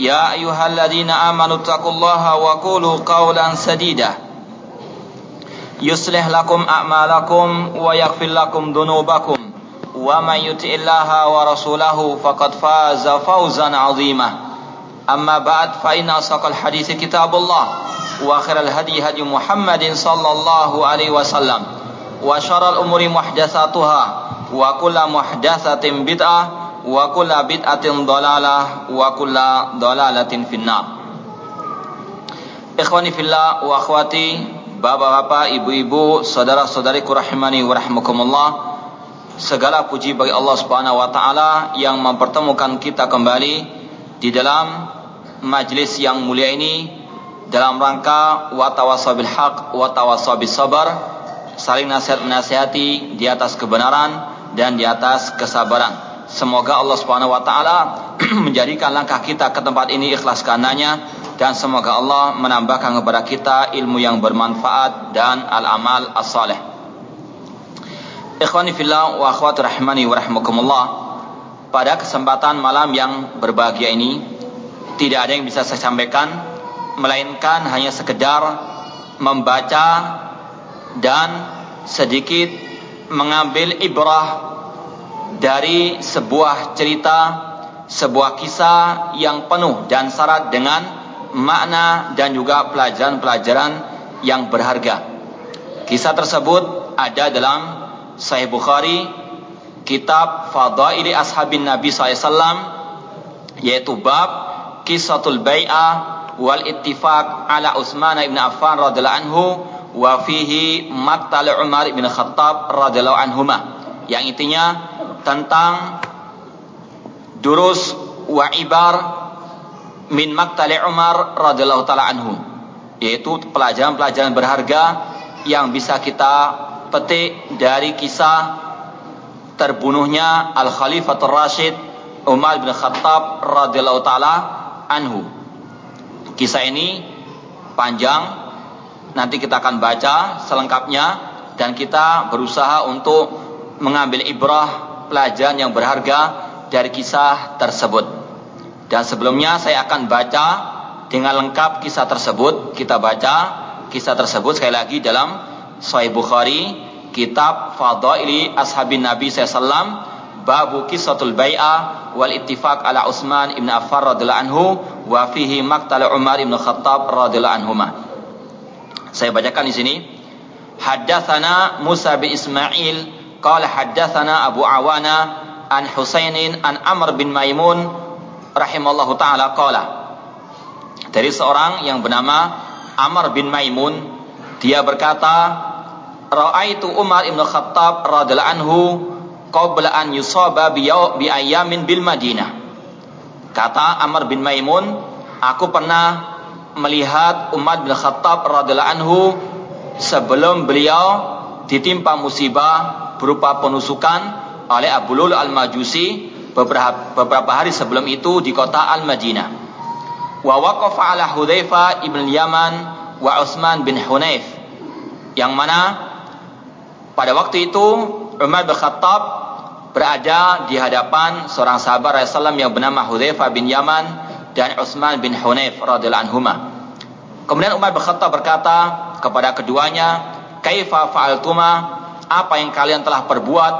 يا أيها الذين آمنوا اتقوا الله وقولوا قولا سديدا. يصلح لكم أعمالكم ويغفر لكم ذنوبكم. ومن يطع الله ورسوله فقد فاز فوزا عظيما. أما بعد فإن أصدق الحديث كتاب الله وآخر الهدي هدي محمد صلى الله عليه وسلم وشر الأمور محدثاتها وكل محدثة بدعة wa kulla bid'atin dalalah wa kulla dalalatin finnar. Ikhwani fillah wa akhwati Bapak-bapak, ibu-ibu, saudara-saudariku rahimani wa rahmakumullah Segala puji bagi Allah subhanahu wa ta'ala Yang mempertemukan kita kembali Di dalam majlis yang mulia ini Dalam rangka watawasabil haq, watawasabil sabar Saling nasihat-nasihati di atas kebenaran dan di atas kesabaran. Semoga Allah subhanahu wa ta'ala Menjadikan langkah kita ke tempat ini ikhlas karenanya dan semoga Allah menambahkan kepada kita ilmu yang bermanfaat dan al-amal as-saleh. Ikhwani fillah wa akhwati rahimani wa rahmakumullah. Pada kesempatan malam yang berbahagia ini tidak ada yang bisa saya sampaikan melainkan hanya sekedar membaca dan sedikit mengambil ibrah dari sebuah cerita, sebuah kisah yang penuh dan syarat dengan makna dan juga pelajaran-pelajaran yang berharga. Kisah tersebut ada dalam Sahih Bukhari, kitab Fadaili Ashabin Nabi SAW, yaitu bab Kisatul Bai'ah wal Ittifaq ala Utsman ibn Affan radhiyallahu anhu wa fihi Maktal Umar ibn Khattab radhiyallahu anhuma. Yang intinya tentang durus wa ibar min maktali Umar radhiyallahu taala anhu yaitu pelajaran-pelajaran berharga yang bisa kita petik dari kisah terbunuhnya Al Khalifatul Rashid Umar bin Khattab radhiyallahu taala anhu. Kisah ini panjang nanti kita akan baca selengkapnya dan kita berusaha untuk mengambil ibrah pelajaran yang berharga dari kisah tersebut. Dan sebelumnya saya akan baca dengan lengkap kisah tersebut. Kita baca kisah tersebut sekali lagi dalam Sahih Bukhari, kitab Fadaili Ashabin Nabi SAW, Babu Kisatul Bai'ah wal Ittifaq ala Utsman ibn Affan radhiyallahu anhu wa fihi maqtal Umar ibn Khattab radhiyallahu anhuma. Saya bacakan di sini. Haddatsana Musa bin Ismail qala haddatsana Abu Awana an Husainin an Amr bin Maimun rahimallahu taala qala. Dari seorang yang bernama Amr bin Maimun dia berkata raaitu Umar ibn Khattab radhiyallahu anhu qabla an yusaba bi ayamin bil Madinah. Kata Amr bin Maimun aku pernah melihat Umar bin Khattab radhiyallahu anhu sebelum beliau ditimpa musibah berupa penusukan oleh Abu Lul al-Majusi beberapa, beberapa hari sebelum itu di kota Al-Madinah. Wa waqafa ala Hudzaifah ibn Yaman wa Utsman bin Hunayf. Yang mana pada waktu itu Umar bin Khattab berada di hadapan seorang sahabat Rasulullah yang bernama Hudzaifah bin Yaman dan Utsman bin Hunayf radhiyallahu anhuma. Kemudian Umar bin Khattab berkata kepada keduanya, "Kaifa fa'altuma? Apa yang kalian telah perbuat?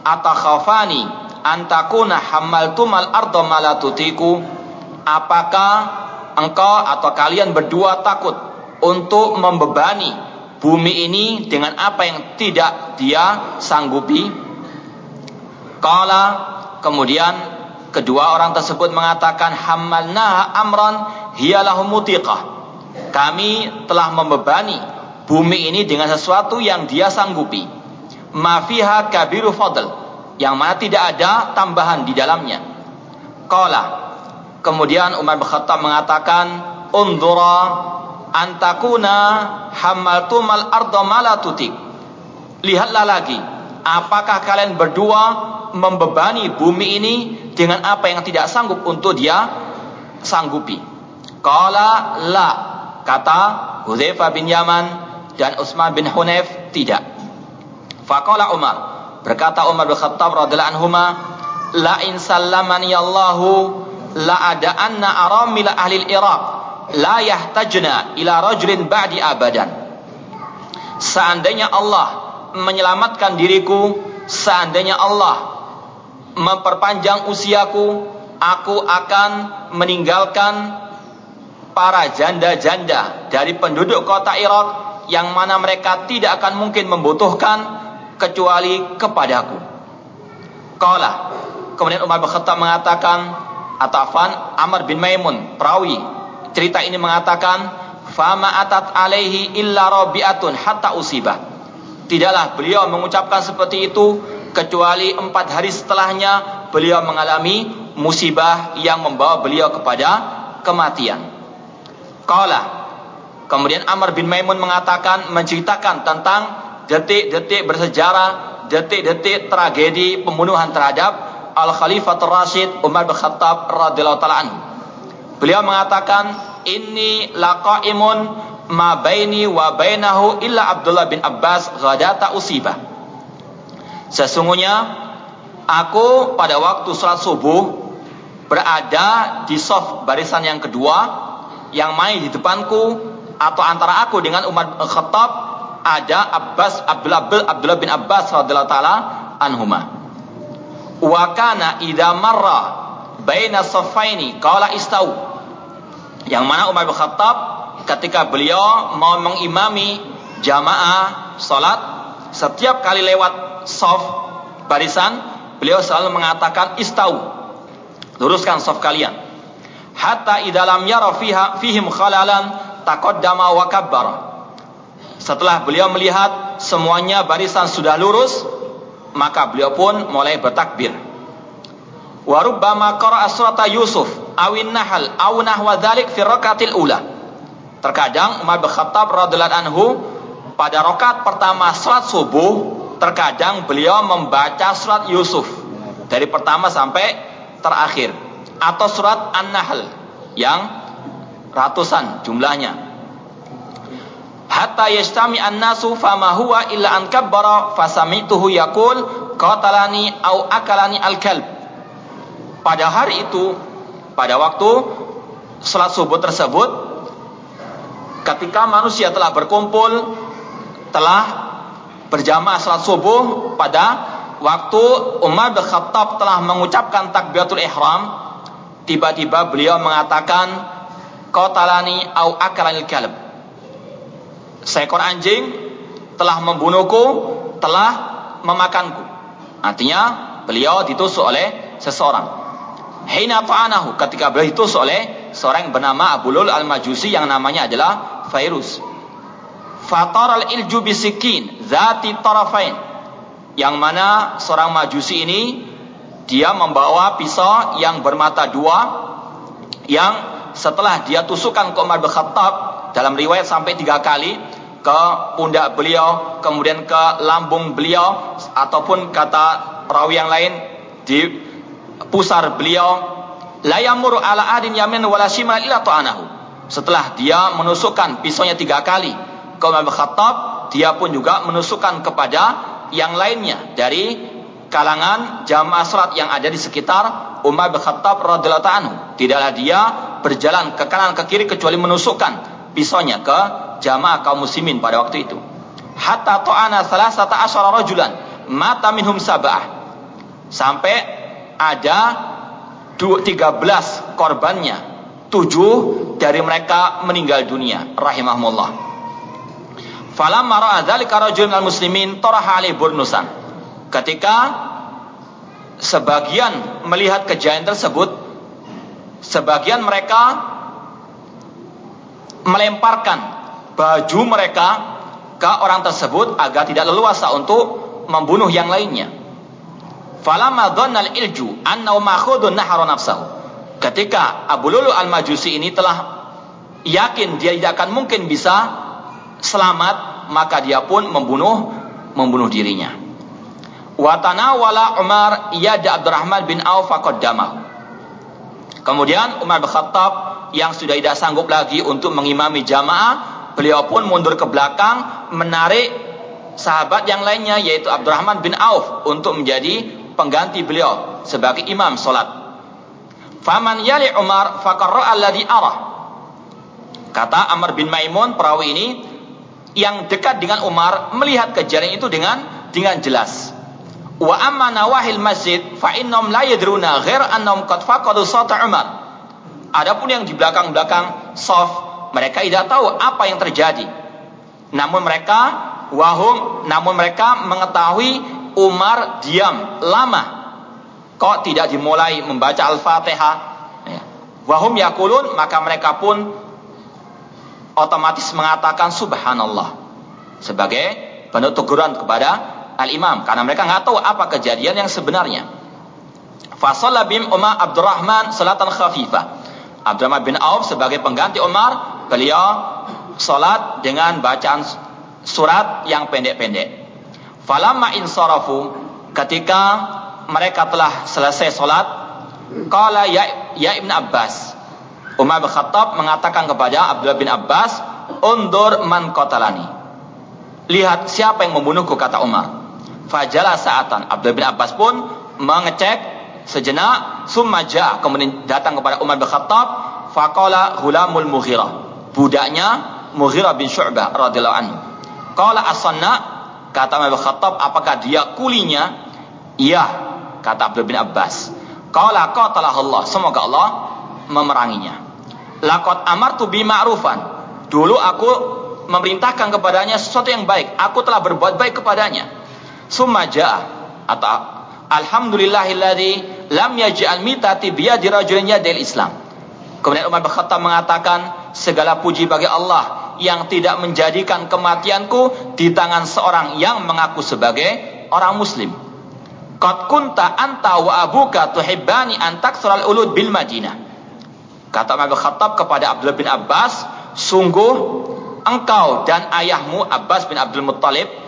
Atakhafani antakuna hamaltumal ardo malatutiku apakah engkau atau kalian berdua takut untuk membebani bumi ini dengan apa yang tidak dia sanggupi? Kala kemudian kedua orang tersebut mengatakan hamalna amran hiyalahu mutiqah. Kami telah membebani bumi ini dengan sesuatu yang dia sanggupi. Mafiha kabiru fadl yang mana tidak ada tambahan di dalamnya. Kala kemudian Umar bin Khattab mengatakan undura antakuna hamaltumal ardo malatutik. Lihatlah lagi, apakah kalian berdua membebani bumi ini dengan apa yang tidak sanggup untuk dia sanggupi? Kala la, kata Hudzaifah bin Yaman dan Utsman bin Hunayf tidak. Faqala Umar, berkata Umar bin Khattab radhiyallahu anhuma, la in sallamani Allahu la ada anna aramil ahli Iraq la yahtajna ila rajulin ba'di abadan. Seandainya Allah menyelamatkan diriku, seandainya Allah memperpanjang usiaku, aku akan meninggalkan para janda-janda dari penduduk kota Irak yang mana mereka tidak akan mungkin membutuhkan kecuali kepadaku. Qala. Kemudian Umar bin Khattab mengatakan atau Afan Amr bin Maimun perawi cerita ini mengatakan fama atat alaihi illa rabi'atun hatta usibah tidaklah beliau mengucapkan seperti itu kecuali empat hari setelahnya beliau mengalami musibah yang membawa beliau kepada kematian Qala kemudian Amr bin Maimun mengatakan menceritakan tentang detik-detik bersejarah detik-detik tragedi pembunuhan terhadap Al Khalifatul Rashid Umar bin Khattab radhiyallahu taala. Beliau mengatakan, "Inni laqaimun ma baini wa bainahu illa Abdullah bin Abbas ghadata usibah." Sesungguhnya aku pada waktu salat subuh berada di soft barisan yang kedua yang main di depanku atau antara aku dengan Umar bin Khattab ada Abbas Abdullah, Abdullah bin Abbas radhiyallahu taala anhumah wa kana idza marra baina saffaini qala istau. Yang mana Umar bin Khattab ketika beliau mau mengimami jamaah salat setiap kali lewat saf barisan beliau selalu mengatakan istau. Luruskan saf kalian. Hatta idza lam yara fiha fihim khalalan taqaddama wa kabbara setelah beliau melihat semuanya barisan sudah lurus maka beliau pun mulai bertakbir. Wa rubbama qara'a surata Yusuf awin Nahl aw nahwa dzalik fi ula. Terkadang Umar bin Khattab radhiyallahu anhu pada rakaat pertama salat subuh terkadang beliau membaca surat Yusuf dari pertama sampai terakhir atau surat An-Nahl yang ratusan jumlahnya hatta yastami an-nasu fama huwa illa an kabbara fasamituhu yaqul qatalani au akalani al-kalb. Pada hari itu, pada waktu salat subuh tersebut, ketika manusia telah berkumpul, telah berjamaah salat subuh pada waktu Umar bin Khattab telah mengucapkan takbiratul ihram, tiba-tiba beliau mengatakan qatalani au akalani al-kalb seekor anjing telah membunuhku, telah memakanku. Artinya beliau ditusuk oleh seseorang. Hina ta'anahu ketika beliau ditusuk oleh seorang yang bernama Abu Lul al-Majusi yang namanya adalah Fairuz. Fatar al-ilju bisikin zati tarafain. Yang mana seorang Majusi ini dia membawa pisau yang bermata dua yang setelah dia tusukkan ke Umar bin dalam riwayat sampai tiga kali ke pundak beliau, kemudian ke lambung beliau, ataupun kata perawi yang lain di pusar beliau. Layamur ala adin yamin wala ila ta'anahu. Setelah dia menusukkan pisaunya tiga kali ke Umar Khattab, dia pun juga menusukkan kepada yang lainnya dari kalangan jamaah salat yang ada di sekitar Umar bin Khattab radhiyallahu anhu. Tidaklah dia berjalan ke kanan ke kiri kecuali menusukkan pisaunya ke jamaah kaum muslimin pada waktu itu. Hatta ta'ana salasata asyara rajulan mata minhum sab'ah. Sampai ada 13 korbannya. Tujuh dari mereka meninggal dunia. Rahimahumullah. Falamma ra'a dzalika rajulun minal muslimin taraha alaihi burnusan. Ketika sebagian melihat kejadian tersebut, sebagian mereka melemparkan baju mereka ke orang tersebut agar tidak leluasa untuk membunuh yang lainnya. Falamma dhannal ilju annahu ma'khudun nahara. Ketika Abu Lulu al-Majusi ini telah yakin dia tidak akan mungkin bisa selamat, maka dia pun membunuh membunuh dirinya. Wa tanawala Umar yada Abdurrahman bin Auf faqaddamahu. Kemudian Umar bin Khattab yang sudah tidak sanggup lagi untuk mengimami jamaah, beliau pun mundur ke belakang menarik sahabat yang lainnya yaitu Abdurrahman bin Auf untuk menjadi pengganti beliau sebagai imam solat. Faman yali Umar faqarra alladhi arah. Kata Amr bin Maimun perawi ini yang dekat dengan Umar melihat kejadian itu dengan dengan jelas. Wa amma nawahil masjid fa innahum la yadruna ghair annahum qad faqadu sawta Umar. Adapun yang di belakang-belakang saf mereka tidak tahu apa yang terjadi. Namun mereka wahum namun mereka mengetahui Umar diam lama. Kok tidak dimulai membaca Al-Fatihah? Ya. Wahum yakulun maka mereka pun otomatis mengatakan subhanallah sebagai bentuk teguran kepada al-imam karena mereka nggak tahu apa kejadian yang sebenarnya. Fasalla bim Umar Abdurrahman salatan khafifah. Abdurrahman bin Auf sebagai pengganti Umar, beliau salat dengan bacaan surat yang pendek-pendek. Falamma insarafu ketika mereka telah selesai solat, qala ya, ya Ibn Abbas. Umar bin Khattab mengatakan kepada Abdullah bin Abbas, "Undur man qatalani." Lihat siapa yang membunuhku kata Umar. Fajala saatan. Abdullah bin Abbas pun mengecek sejenak, summa ja, kemudian datang kepada Umar bin Khattab, faqala hulamul Mughirah. Budaknya Mughirah bin Syu'bah radhiyallahu anhu. Qala asanna Kata Umar bin Khattab, apakah dia kulinya? Iya, kata Abdul bin Abbas. Qala qatalah Allah, semoga Allah memeranginya. Laqad amartu bi ma'rufan. Dulu aku memerintahkan kepadanya sesuatu yang baik. Aku telah berbuat baik kepadanya. Summa atau Alhamdulillahilladzi lam yaj'al mitati biyadi rajulin yadil Islam. Kemudian Umar bin Khattab mengatakan segala puji bagi Allah yang tidak menjadikan kematianku di tangan seorang yang mengaku sebagai orang muslim. Qad kunta anta wa abuka tuhibbani an taksral ulud bil Madinah. Kata Umar bin Khattab kepada Abdullah bin Abbas, sungguh engkau dan ayahmu Abbas bin Abdul Muttalib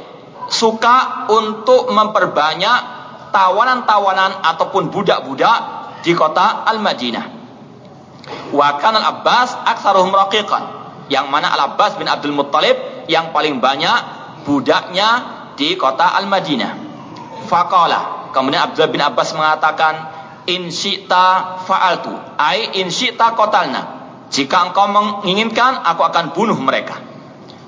suka untuk memperbanyak tawanan-tawanan ataupun budak-budak di kota Al-Madinah. Wa kana Abbas aktsaruhum raqiqan yang mana Al-Abbas bin Abdul Muttalib yang paling banyak budaknya di kota Al-Madinah. Faqala. Kemudian Abdul bin Abbas mengatakan, In syi'ta fa'altu. Ai in syi'ta kotalna. Jika engkau menginginkan, aku akan bunuh mereka.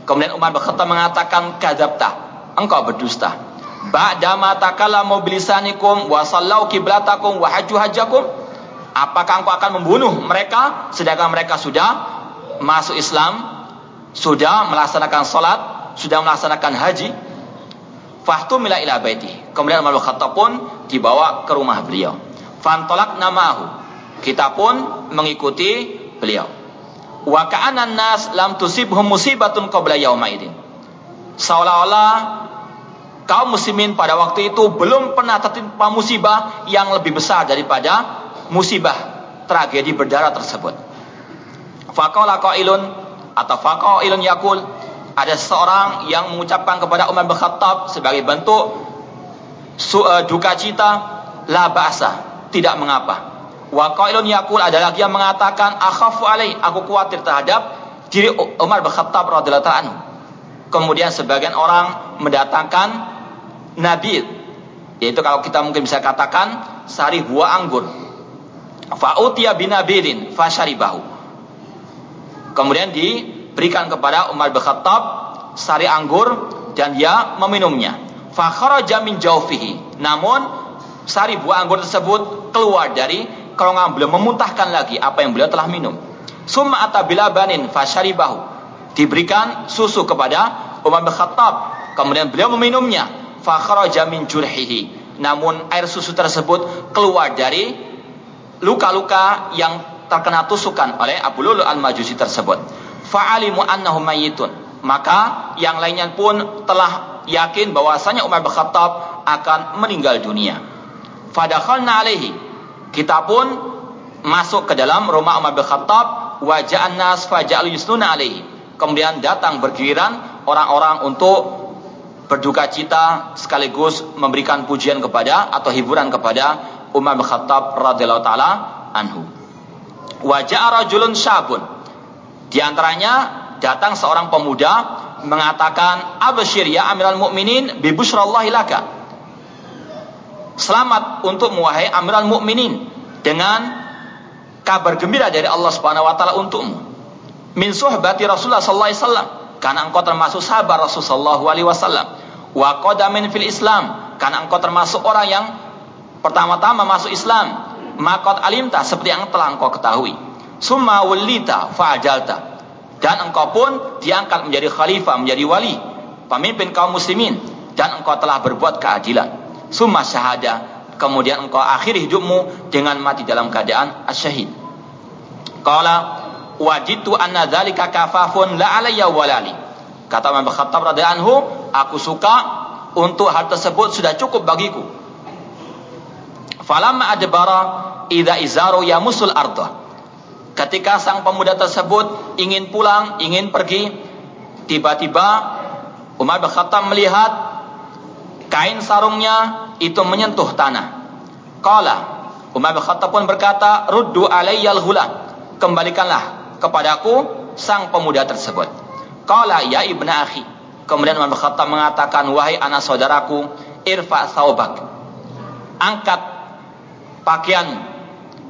Kemudian Umar bin Khattab mengatakan, Kadabta. Engkau berdusta. Ba'dama takalamu bilisanikum wa sallau kiblatakum wa haju hajakum. Apakah engkau akan membunuh mereka sedangkan mereka sudah masuk Islam, sudah melaksanakan salat, sudah melaksanakan haji, fahtu mila ila baiti. Kemudian Umar Khattab pun dibawa ke rumah beliau. Fantolak namahu. Kita pun mengikuti beliau. Wa ka'anan nas lam tusibhum musibatun qabla yaumaidin. Seolah-olah kaum muslimin pada waktu itu belum pernah tertimpa musibah yang lebih besar daripada musibah tragedi berdarah tersebut. Faqala qailun atau faqailun yakul ada seorang yang mengucapkan kepada Umar bin Khattab sebagai bentuk uh, duka cita la ba'sa, tidak mengapa. Wa qailun yakul ada lagi yang mengatakan akhafu alai, aku khawatir terhadap diri Umar bin Khattab radhiyallahu. Kemudian sebagian orang mendatangkan nabi yaitu kalau kita mungkin bisa katakan sari buah anggur. Fa'utiya binabidin fasharibahu. Kemudian diberikan kepada Umar bin Khattab sari anggur dan dia meminumnya. Fakharaja min jaufihi. Namun sari buah anggur tersebut keluar dari kerongkongan beliau memuntahkan lagi apa yang beliau telah minum. Summa atabilabanin fasharibahu. Diberikan susu kepada Umar bin Khattab. Kemudian beliau meminumnya. Fakhraja min jurhihi. Namun air susu tersebut keluar dari luka-luka yang terkena tusukan oleh Abu Lulu al-Majusi tersebut. Fa'alimu annahu mayyitun. Maka yang lainnya pun telah yakin bahwasanya Umar bin Khattab akan meninggal dunia. Fadakhalna alaihi. Kita pun masuk ke dalam rumah Umar bin Khattab waja'an nas faja'al yusnuna alaihi. Kemudian datang bergiliran orang-orang untuk berduka cita sekaligus memberikan pujian kepada atau hiburan kepada Umar bin Khattab radhiyallahu taala anhu. Wajah rajulun syabun. Di antaranya datang seorang pemuda mengatakan absyir ya amiral mukminin bi laka. Selamat untuk muwahai amiral mukminin dengan kabar gembira dari Allah Subhanahu wa taala untukmu. Min suhbati Rasulullah sallallahu alaihi wasallam karena engkau termasuk sahabat Rasulullah sallallahu alaihi wasallam wa qadamin fil Islam. Karena engkau termasuk orang yang pertama-tama masuk Islam. Makot alimta seperti yang telah engkau ketahui. Summa wallita fa'ajalta. Dan engkau pun diangkat menjadi khalifah menjadi wali pemimpin kaum muslimin. Dan engkau telah berbuat keadilan. Summa syahada. Kemudian engkau akhiri hidupmu dengan mati dalam keadaan asyahid. Qala wajitu anna dzalika kafafun la alayya walali Kata Umar bin Khattab anhu, aku suka untuk hal tersebut sudah cukup bagiku. Falamma adbara idza izaru ya musul arda. Ketika sang pemuda tersebut ingin pulang, ingin pergi, tiba-tiba Umar bin Khattab melihat kain sarungnya itu menyentuh tanah. Qala Umar bin Khattab pun berkata, "Ruddu alayyal hulam." Kembalikanlah kepadaku sang pemuda tersebut. Qala ya ibnu akhi. Kemudian Umar Khattab mengatakan, "Wahai anak saudaraku, irfa saubak." Angkat pakaian.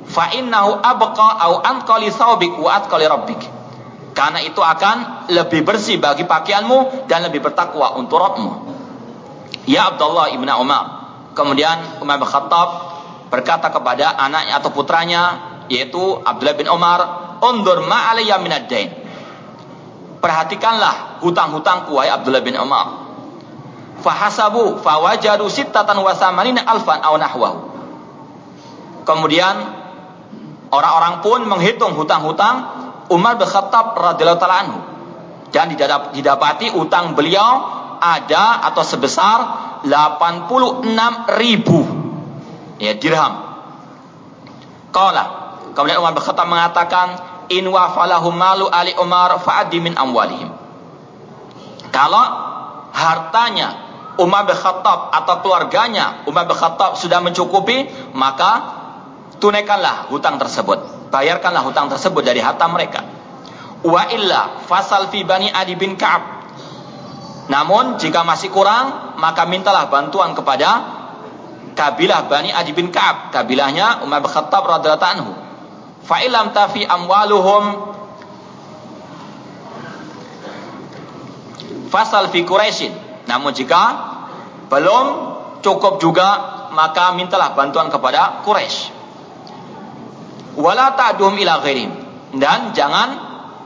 Fa innahu abqa au anqali saubik wa atqali rabbik. Karena itu akan lebih bersih bagi pakaianmu dan lebih bertakwa untuk Rabbmu. Ya Abdullah ibnu Umar. Kemudian Umar bin Khattab berkata kepada anaknya atau putranya yaitu Abdullah bin Umar, "Undur ma alayya minad dain." Perhatikanlah hutang-hutangku wahai Abdullah bin Umar. Fahasabu fawajadu sittatan wa samanina alfan aw nahwahu. Kemudian orang-orang pun menghitung hutang-hutang Umar bin Khattab radhiyallahu taala anhu dan didapati utang beliau ada atau sebesar 86 ribu ya dirham. Qala kemudian Umar bin Khattab mengatakan in wafalahum malu ali Umar fa'addi min amwalihim. Kalau hartanya Umar bin Khattab atau keluarganya Umar bin Khattab sudah mencukupi, maka tunaikanlah hutang tersebut. Bayarkanlah hutang tersebut dari harta mereka. Wa illa fasal fi bani Adi bin Ka'ab. Namun jika masih kurang, maka mintalah bantuan kepada kabilah Bani Adi bin Ka'ab, kabilahnya Umar bin Khattab radhiyallahu anhu fa'ilam tafi amwaluhum fasal fi Quraisyin. Namun jika belum cukup juga maka mintalah bantuan kepada Quraisy. Wala ta'dum ila ghairim dan jangan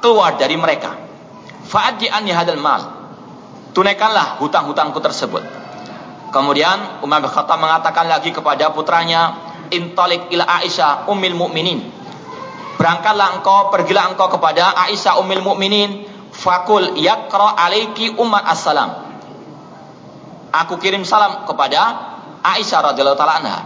keluar dari mereka. Fa'addi anni hadal mal. Tunaikanlah hutang-hutangku tersebut. Kemudian Umar bin Khattab mengatakan lagi kepada putranya, "Intalik ila Aisyah ummil mukminin." Berangkatlah engkau, pergilah engkau kepada Aisyah Ummul Mukminin, fakul yakra alaiki ummat assalam. Aku kirim salam kepada Aisyah radhiyallahu taala anha.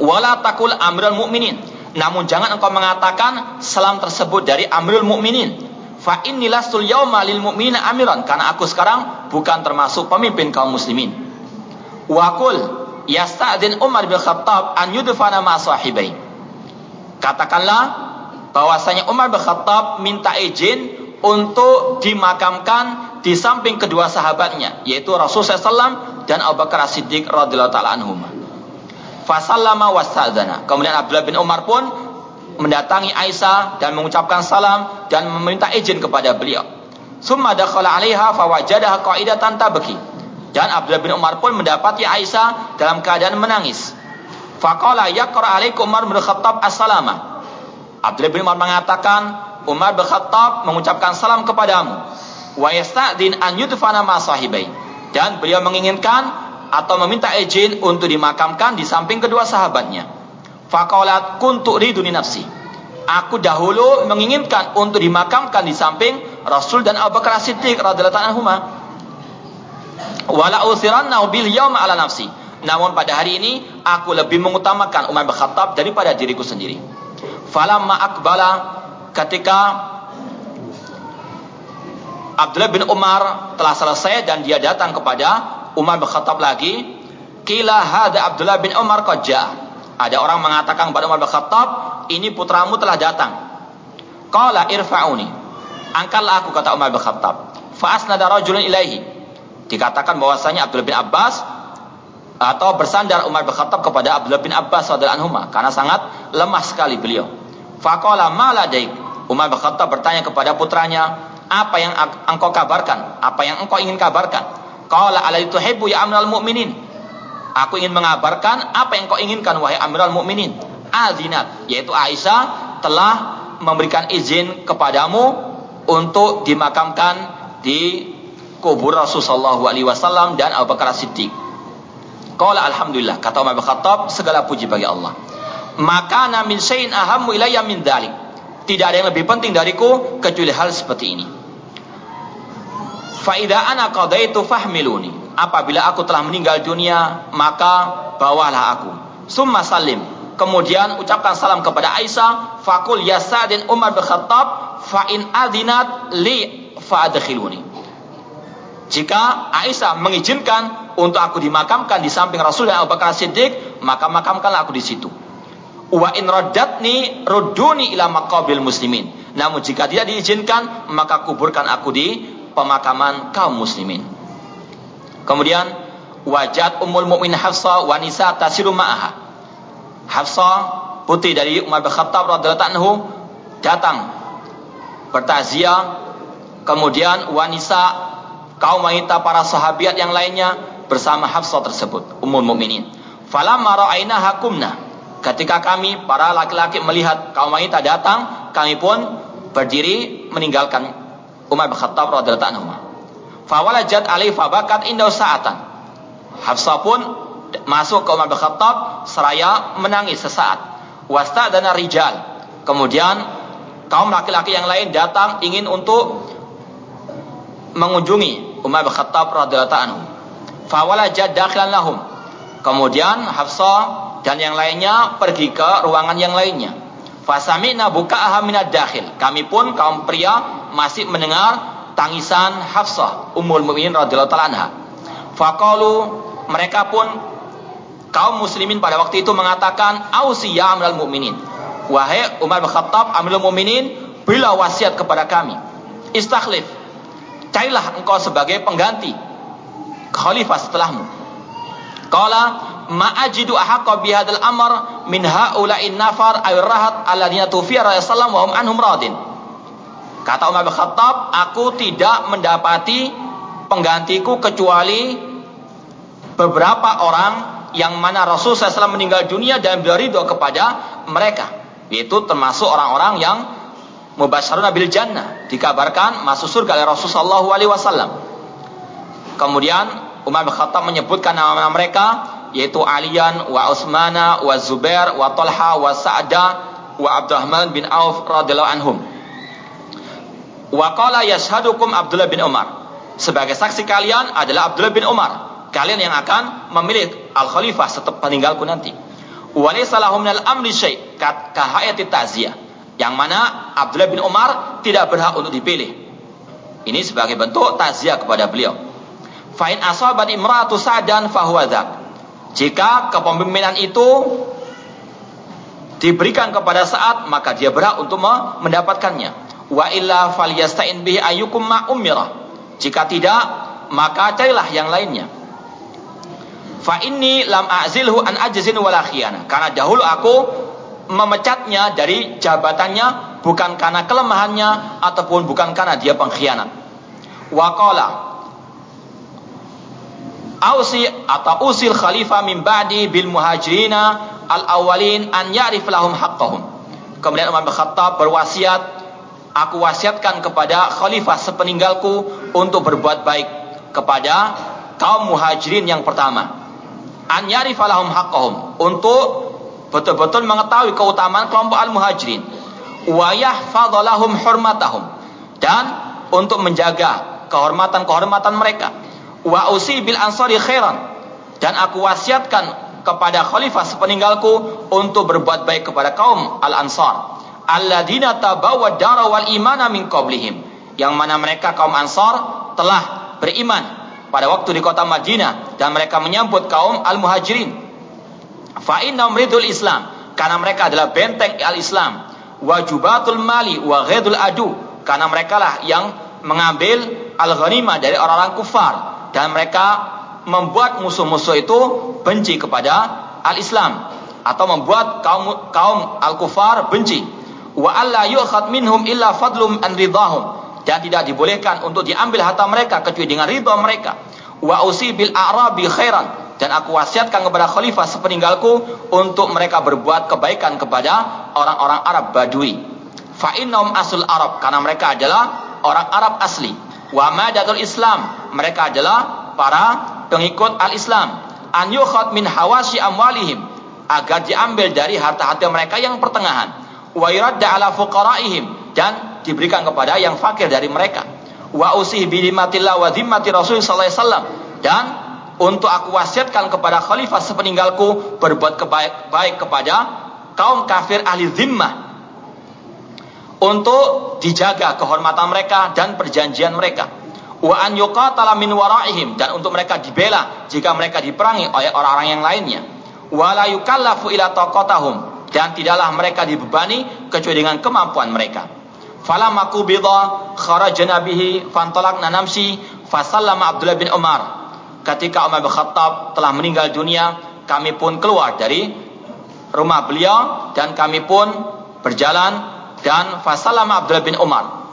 Wala takul amrul mukminin. Namun jangan engkau mengatakan salam tersebut dari amrul mukminin. Fa innilah sul yauma lil mu'minina amiran karena aku sekarang bukan termasuk pemimpin kaum muslimin. Wakul yasta'din Umar bin Khattab an yudfana ma sahibai. Katakanlah bahwasanya Umar bin Khattab minta izin untuk dimakamkan di samping kedua sahabatnya yaitu Rasulullah SAW dan Abu Bakar Siddiq radhiyallahu taala anhum. Fasallama wastadzana. Kemudian Abdullah bin Umar pun mendatangi Aisyah dan mengucapkan salam dan meminta izin kepada beliau. Summa dakhala 'alaiha fawajadaha qa'idatan tabki. Dan Abdullah bin Umar pun mendapati Aisyah dalam keadaan menangis. Faqala yaqra alaikum Umar bin Khattab as-salama. Abdullah bin Umar mengatakan, Umar bin mengucapkan salam kepadamu. wa yasta'din an yudfana ma sahibai dan beliau menginginkan atau meminta izin untuk dimakamkan di samping kedua sahabatnya. Faqalat kuntu riduni nafsi. Aku dahulu menginginkan untuk dimakamkan di samping Rasul dan Abu Bakar Siddiq radhiyallahu anhu wala uthiranna bil yawma ala nafsi namun pada hari ini aku lebih mengutamakan Umar bin Khattab daripada diriku sendiri falamma akbala ketika Abdullah bin Umar telah selesai dan dia datang kepada Umar bin Khattab lagi. Kila hada Abdullah bin Umar qajja. Ada orang mengatakan kepada Umar bin Khattab, ini putramu telah datang. Qala irfa'uni. Angkatlah aku kata Umar bin Khattab. Fa'asnada rajulun ilaihi. Dikatakan bahwasanya Abdullah bin Abbas atau bersandar Umar bin Khattab kepada Abdullah bin Abbas radhiyallahu anhu karena sangat lemah sekali beliau. Faqala ma ladaik. Umar bin Khattab bertanya kepada putranya, apa yang engkau kabarkan? Apa yang engkau ingin kabarkan? Qala ala tuhibbu ya amral mu'minin. Aku ingin mengabarkan apa yang kau inginkan wahai amiral mukminin. Azinat, yaitu Aisyah telah memberikan izin kepadamu untuk dimakamkan di kubur Rasulullah SAW dan Abu Bakar Siddiq. Qala alhamdulillah, kata Umar bin Khattab, segala puji bagi Allah. Maka min syai'in ahammu ilayya min dhalik. Tidak ada yang lebih penting dariku kecuali hal seperti ini. Faida ana qadaitu fahmiluni. Apabila aku telah meninggal dunia, maka bawalah aku. Summa salim. Kemudian ucapkan salam kepada Aisyah, fakul ya Sa'din Umar bin Khattab, fa in adinat li fa'adkhiluni. Jika Aisyah mengizinkan untuk aku dimakamkan di samping Rasul dan Abu Bakar Siddiq, maka makamkanlah aku di situ. Wa in raddatni rudduni ila maqabil muslimin. Namun jika tidak diizinkan, maka kuburkan aku di pemakaman kaum muslimin. Kemudian wajat Ummul Mukmin Hafsah wanisa tasiru ma'aha. Hafsah putri dari Umar bin Khattab radhiyallahu anhu datang bertaziah kemudian wanita kaum wanita para sahabat yang lainnya bersama Hafsah tersebut Ummul Mukminin. Falamma ra'aina hakumna ketika kami para laki-laki melihat kaum wanita datang kami pun berdiri meninggalkan Umar bin Khattab radhiyallahu anhu. Fawalajat alaihi fabakat indah sa'atan. Hafsah pun masuk ke Umar bin Khattab seraya menangis sesaat. Wasta dan rijal. Kemudian kaum laki-laki yang lain datang ingin untuk mengunjungi Umar bin Khattab radhiyallahu anhu. Dakhilan lahum. Kemudian Hafsah dan yang lainnya pergi ke ruangan yang lainnya. Fasamina buka'aha minad dakhil. Kami pun kaum pria masih mendengar tangisan Hafsah Ummul Mukminin radhiyallahu taala anha. Faqalu mereka pun kaum muslimin pada waktu itu mengatakan ausi ya amral mukminin. Wahai Umar bin Khattab Amirul Mukminin, wasiat kepada kami. Istakhlif. Carilah engkau sebagai pengganti khalifah setelahmu. Qala ma'ajidu ahaqqa bihadzal amr min haula'in nafar ay rahat alladziina tufiya Rasulullah wa hum anhum radin. Kata Umar bin Khattab, aku tidak mendapati penggantiku kecuali beberapa orang yang mana Rasul SAW meninggal dunia dan berido kepada mereka. Yaitu termasuk orang-orang yang mubasyarun bil jannah. Dikabarkan masuk surga oleh Rasulullah SAW. Kemudian Umar bin Khattab menyebutkan nama-nama mereka yaitu Alian wa Utsmana wa Zubair wa Talha wa Sa'da wa Abdurrahman bin Auf radhiyallahu anhum. Wa qala yashhadukum Abdullah bin Umar. Sebagai saksi kalian adalah Abdullah bin Umar. Kalian yang akan memilih al-khalifah setelah peninggalku nanti. Walaysa lahum minal amri syai' ka hayati ta'ziyah. Yang mana Abdullah bin Umar tidak berhak untuk dipilih. Ini sebagai bentuk takziah kepada beliau. Fa'in asabat imratu sa'dan fahuwa Jika kepemimpinan itu diberikan kepada saat maka dia berhak untuk mendapatkannya wa illa falyasta'in bihi ayyukum ma umira. Jika tidak, maka carilah yang lainnya. Fa inni lam a'zilhu an ajzin wala khiyana. Karena dahulu aku memecatnya dari jabatannya bukan karena kelemahannya ataupun bukan karena dia pengkhianat. Wa qala Ausi atau usil khalifah min ba'di bil muhajirina al awalin an ya'rif lahum haqqahum. Kemudian Umar bin Khattab berwasiat aku wasiatkan kepada khalifah sepeninggalku untuk berbuat baik kepada kaum muhajirin yang pertama. An yarifalahum haqqahum untuk betul-betul mengetahui keutamaan kelompok al-muhajirin. Wa yahfadhalahum hurmatahum dan untuk menjaga kehormatan-kehormatan mereka. Wa usi bil ansari khairan. Dan aku wasiatkan kepada khalifah sepeninggalku untuk berbuat baik kepada kaum al-ansar. Alladzina tabawwad dara wal imana min qablihim. Yang mana mereka kaum ansar telah beriman pada waktu di kota Madinah dan mereka menyambut kaum al-muhajirin. Fa innahum ridul islam. Karena mereka adalah benteng al-islam. Wajubatul mali wa adu. Karena mereka lah yang mengambil al-ghanimah dari orang-orang kufar dan mereka membuat musuh-musuh itu benci kepada al-Islam atau membuat kaum kaum al-kufar benci. Wa alla yu'khad illa fadlum an ridahum dan tidak dibolehkan untuk diambil harta mereka kecuali dengan ridha mereka. Wa usi bil a'rabi khairan. Dan aku wasiatkan kepada khalifah sepeninggalku untuk mereka berbuat kebaikan kepada orang-orang Arab Badui. Fa innahum asul Arab. Karena mereka adalah orang Arab asli wa madatul Islam. Mereka adalah para pengikut al-Islam. An yukhad min hawasi amwalihim. Agar diambil dari harta-harta mereka yang pertengahan. Wa yuradda ala fuqaraihim. Dan diberikan kepada yang fakir dari mereka. Wa usih bi wa dhimmati rasul sallallahu alaihi wasallam. Dan untuk aku wasiatkan kepada khalifah sepeninggalku berbuat kebaik baik kepada kaum kafir ahli zimmah untuk dijaga kehormatan mereka dan perjanjian mereka. Wa an yuqatala min waraihim dan untuk mereka dibela jika mereka diperangi oleh orang-orang yang lainnya. Wa la yukallafu ila taqatahum dan tidaklah mereka dibebani kecuali dengan kemampuan mereka. Falamma qubida kharajna bihi fantalaqna namsi fasallama Abdullah bin Umar. Ketika Umar bin Khattab telah meninggal dunia kami pun keluar dari rumah beliau dan kami pun berjalan dan fasallama Abdullah bin Umar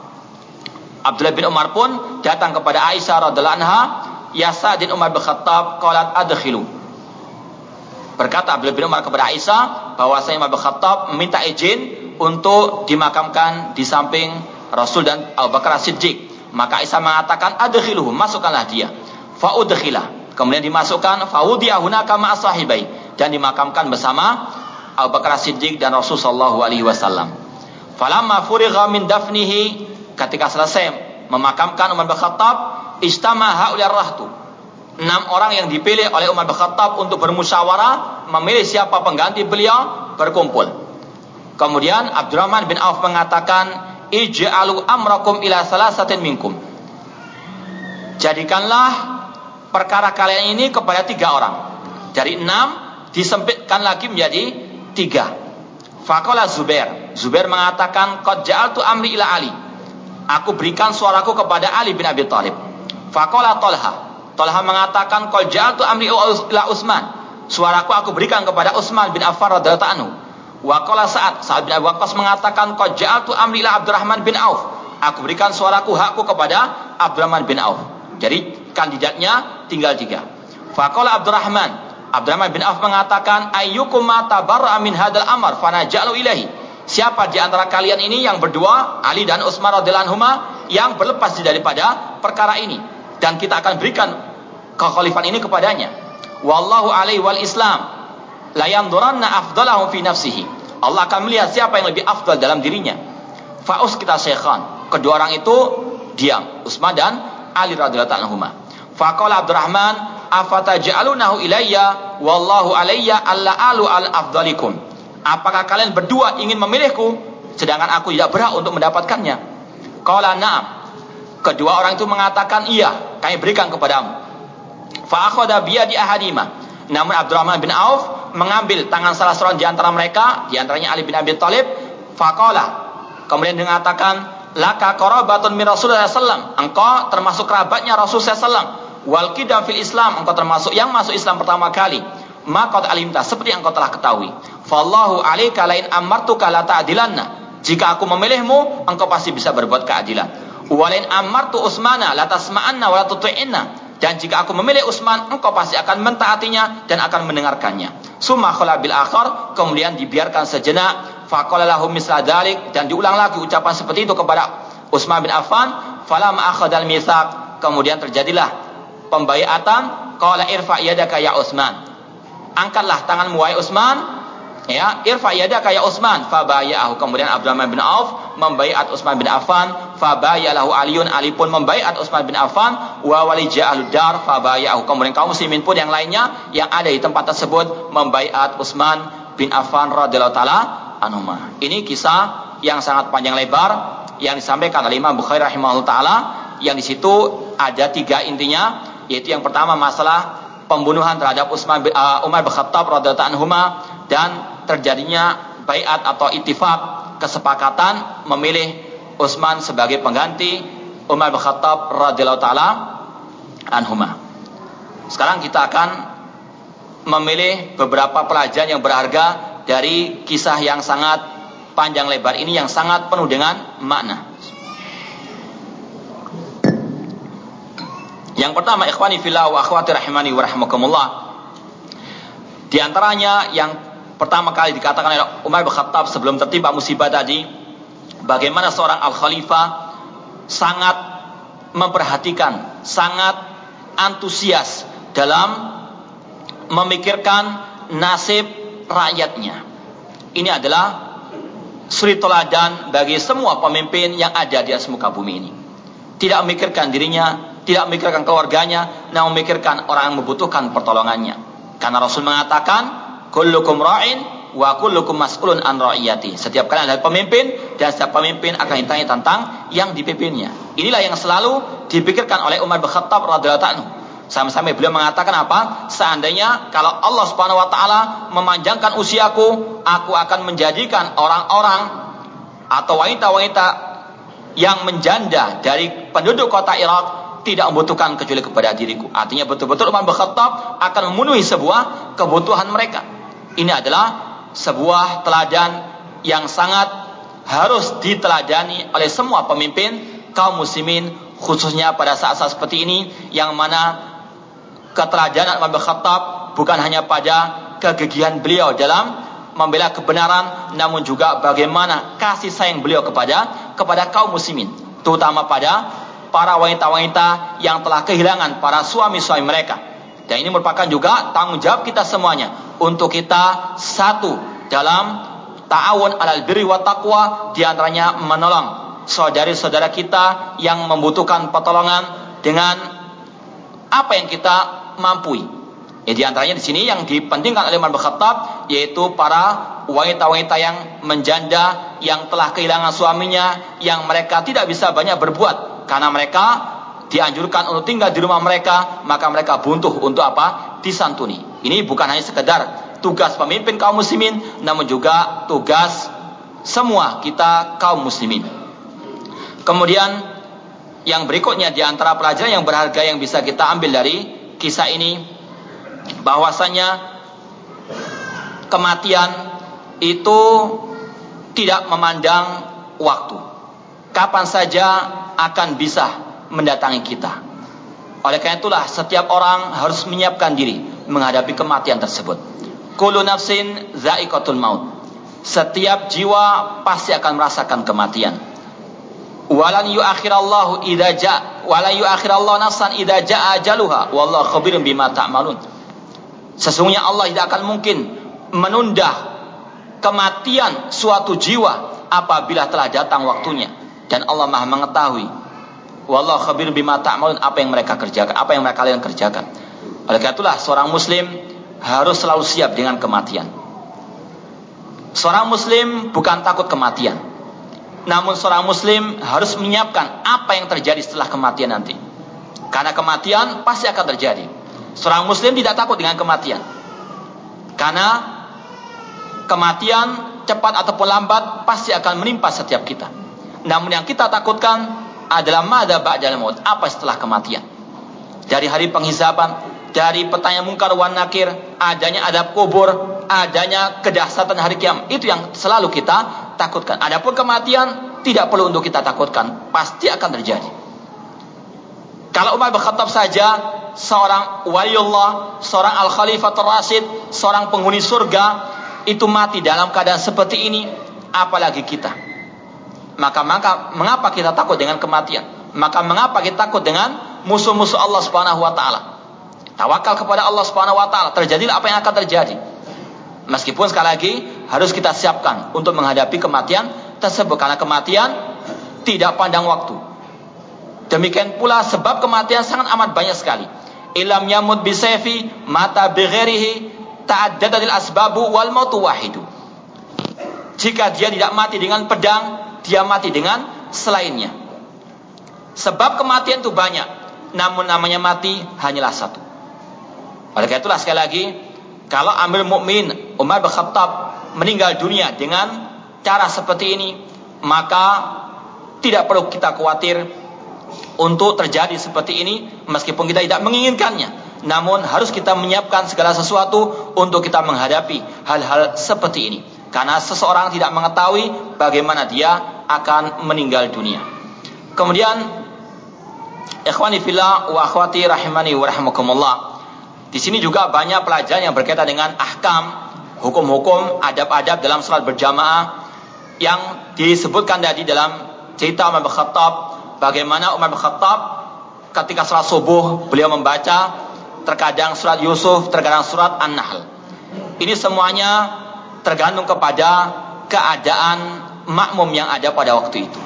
Abdullah bin Umar pun datang kepada Aisyah radhiallahu anha, "Ya Sa'din Umar bin Khattab, qalat adkhilu." Berkata Abdullah bin Umar kepada Aisyah bahwa saya Umar bin Khattab meminta izin untuk dimakamkan di samping Rasul dan Abu Bakar Siddiq. Maka Aisyah mengatakan, "Adkhiluhu, masukkanlah dia." Fa udkhila. Kemudian dimasukkan faudiya hunaka ma sahibai dan dimakamkan bersama Abu Bakar Siddiq dan Rasul sallallahu alaihi wasallam. Falamma furigha min dafnihi ketika selesai memakamkan Umar bin Khattab, istama hauliyar rahtu. Enam orang yang dipilih oleh Umar bin Khattab untuk bermusyawarah memilih siapa pengganti beliau berkumpul. Kemudian Abdurrahman bin Auf mengatakan, "Ij'alu amrakum ila salasatin minkum." Jadikanlah perkara kalian ini kepada tiga orang. Dari enam disempitkan lagi menjadi tiga. Fakola Zubair. Zubair mengatakan, "Qad ja'altu amri ila Ali." Aku berikan suaraku kepada Ali bin Abi Thalib. Fakola Tolha. Tolha mengatakan, Kol jatuh amri ila Utsman. Suaraku aku berikan kepada Utsman bin Affan radhiyallahu anhu. Wakola saat Sa'ad bin Abi Waqqas mengatakan, Kol jatuh amri ila Abdurrahman bin Auf. Aku berikan suaraku hakku kepada Abdurrahman bin Auf. Jadi kandidatnya tinggal tiga. Fakola Abdurrahman. Abdurrahman bin Auf mengatakan, Ayyukum ma tabarra min hadal amar fanajalu ilahi. Siapa di antara kalian ini yang berdua, Ali dan Utsman radhiyallahu anhuma yang berlepas daripada perkara ini dan kita akan berikan kekhalifan ini kepadanya. Wallahu alaihi wal Islam la yanduranna afdalahu fi nafsihi. Allah akan melihat siapa yang lebih afdal dalam dirinya. Faus kita syekhan. Kedua orang itu diam, Utsman dan Ali radhiyallahu anhuma. Faqala Abdurrahman, afataj'alunahu ilayya wallahu alayya alla alu al afdalikum. Apakah kalian berdua ingin memilihku sedangkan aku tidak berhak untuk mendapatkannya? Qala na'am. Kedua orang itu mengatakan iya, kami berikan kepadamu. Fa akhadha bi yadi ahadima. Namun Abdurrahman bin Auf mengambil tangan salah seorang di antara mereka, di antaranya Ali bin Abi Thalib, faqala. Kemudian dia mengatakan, "Laka qarabatun min Rasulullah sallallahu Engkau termasuk kerabatnya Rasulullah sallallahu Wal kidam fil Islam, engkau termasuk yang masuk Islam pertama kali maka alimta seperti yang kau telah ketahui. Fallahu alaika lain amartuka la ta'dilanna. Jika aku memilihmu, engkau pasti bisa berbuat keadilan. Walain amartu Usmana la tasma'anna wa la. Dan jika aku memilih Utsman, engkau pasti akan mentaatinya dan akan mendengarkannya. Summa khala bil akhar, kemudian dibiarkan sejenak. Faqala lahum misla dan diulang lagi ucapan seperti itu kepada Utsman bin Affan. Falam akhadal mitsaq, kemudian terjadilah pembayatan qala irfa yadaka ya Utsman angkatlah tanganmu wahai Utsman. Ya irfa yadaka ya Utsman. Fabaya'ahu. Kemudian Abdurrahman bin Auf membaiat Utsman bin Affan. Fabayalahu Aliun Ali pun membaiat Utsman bin Affan. Wa walija dar fabaya'ahu. Kemudian kaum muslimin pun yang lainnya yang ada di tempat tersebut membaiat Utsman bin Affan radhiyallahu taala anhuma ini kisah yang sangat panjang lebar yang disampaikan oleh Imam Bukhari rahimahullah taala. Yang di situ ada tiga intinya yaitu yang pertama masalah pembunuhan terhadap Utsman uh, Umar bin Khattab radhiyallahu dan terjadinya bayat atau itifak kesepakatan memilih Utsman sebagai pengganti Umar bin Khattab radhiyallahu taala anhuma. Sekarang kita akan memilih beberapa pelajaran yang berharga dari kisah yang sangat panjang lebar ini yang sangat penuh dengan makna. Yang pertama ikhwani fillah wa akhwati rahimani wa rahmakumullah. Di antaranya yang pertama kali dikatakan oleh Umar bin Khattab sebelum tertimpa musibah tadi bagaimana seorang al-khalifah sangat memperhatikan, sangat antusias dalam memikirkan nasib rakyatnya. Ini adalah suri teladan bagi semua pemimpin yang ada di atas muka bumi ini. Tidak memikirkan dirinya, tidak memikirkan keluarganya, namun memikirkan orang yang membutuhkan pertolongannya. Karena Rasul mengatakan, kullukum ra'in wa kullukum mas'ulun an ra'iyati. Setiap kalian adalah pemimpin dan setiap pemimpin akan ditanya tentang yang dipimpinnya. Inilah yang selalu dipikirkan oleh Umar bin Khattab radhiyallahu anhu. Sampai-sampai beliau mengatakan apa? Seandainya kalau Allah Subhanahu wa taala memanjangkan usiaku, aku akan menjadikan orang-orang atau wanita-wanita yang menjanda dari penduduk kota Irak tidak membutuhkan kecuali kepada diriku. Artinya betul-betul Umar bin Khattab akan memenuhi sebuah kebutuhan mereka. Ini adalah sebuah teladan yang sangat harus diteladani oleh semua pemimpin kaum muslimin khususnya pada saat-saat seperti ini yang mana keteladanan Umar bin Khattab bukan hanya pada kegigihan beliau dalam membela kebenaran namun juga bagaimana kasih sayang beliau kepada kepada kaum muslimin terutama pada para wanita-wanita yang telah kehilangan para suami-suami mereka dan ini merupakan juga tanggung jawab kita semuanya untuk kita satu dalam ta'awun alal birri wa taqwa di antaranya menolong saudari-saudara kita yang membutuhkan pertolongan dengan apa yang kita mampu. Ya di antaranya di sini yang dipentingkan oleh Umar yaitu para wanita-wanita yang menjanda yang telah kehilangan suaminya yang mereka tidak bisa banyak berbuat karena mereka dianjurkan untuk tinggal di rumah mereka maka mereka buntuh untuk apa? disantuni. Ini bukan hanya sekedar tugas pemimpin kaum muslimin, namun juga tugas semua kita kaum muslimin. Kemudian yang berikutnya di antara pelajaran yang berharga yang bisa kita ambil dari kisah ini bahwasanya kematian itu tidak memandang waktu. Kapan saja akan bisa mendatangi kita. Oleh karena itulah setiap orang harus menyiapkan diri menghadapi kematian tersebut. Kullu nafsin za'iqatul maut. Setiap jiwa pasti akan merasakan kematian. Walan yu'akhirallahu idza ja' walan yu'akhirallahu nafsan idza ja'a ajaluha wallahu khabirun bima ta'malun. Sesungguhnya Allah tidak akan mungkin menunda kematian suatu jiwa apabila telah datang waktunya dan Allah Maha mengetahui Wallahu khabir bima ta'malun apa yang mereka kerjakan, apa yang mereka kalian kerjakan. Oleh karena itulah seorang muslim harus selalu siap dengan kematian. Seorang muslim bukan takut kematian. Namun seorang muslim harus menyiapkan apa yang terjadi setelah kematian nanti. Karena kematian pasti akan terjadi. Seorang muslim tidak takut dengan kematian. Karena kematian cepat ataupun lambat pasti akan menimpa setiap kita. Namun yang kita takutkan adalah mada ba'dal maut, apa setelah kematian. Dari hari penghisaban, dari pertanyaan mungkar wan nakir, adanya adab kubur, adanya kedahsatan hari kiam. Itu yang selalu kita takutkan. Adapun kematian tidak perlu untuk kita takutkan, pasti akan terjadi. Kalau Umar berkhatab saja seorang waliullah, seorang al-khalifah rasid, seorang penghuni surga itu mati dalam keadaan seperti ini, apalagi kita. Maka maka mengapa kita takut dengan kematian? Maka mengapa kita takut dengan musuh-musuh Allah Subhanahu wa taala. Tawakal kepada Allah Subhanahu wa taala, terjadilah apa yang akan terjadi. Meskipun sekali lagi harus kita siapkan untuk menghadapi kematian tersebut karena kematian tidak pandang waktu. Demikian pula sebab kematian sangat amat banyak sekali. Ilam yamut bisefi mata bighairihi ta'addadil asbabu wal mautu wahidu. Jika dia tidak mati dengan pedang, dia mati dengan selainnya. Sebab kematian itu banyak, namun namanya mati hanyalah satu. Oleh karena itulah sekali lagi kalau Amir Mukmin Umar bin Khattab meninggal dunia dengan cara seperti ini, maka tidak perlu kita khawatir untuk terjadi seperti ini meskipun kita tidak menginginkannya. Namun harus kita menyiapkan segala sesuatu untuk kita menghadapi hal-hal seperti ini. Karena seseorang tidak mengetahui bagaimana dia akan meninggal dunia. Kemudian ikhwani fillah wa akhwati rahimani wa rahimakumullah. Di sini juga banyak pelajaran yang berkaitan dengan ahkam, hukum-hukum, adab-adab dalam salat berjamaah yang disebutkan tadi dalam cerita Umar bin Khattab bagaimana Umar bin Khattab ketika salat subuh beliau membaca terkadang surat Yusuf, terkadang surat An-Nahl. Ini semuanya tergantung kepada keadaan makmum yang ada pada waktu itu.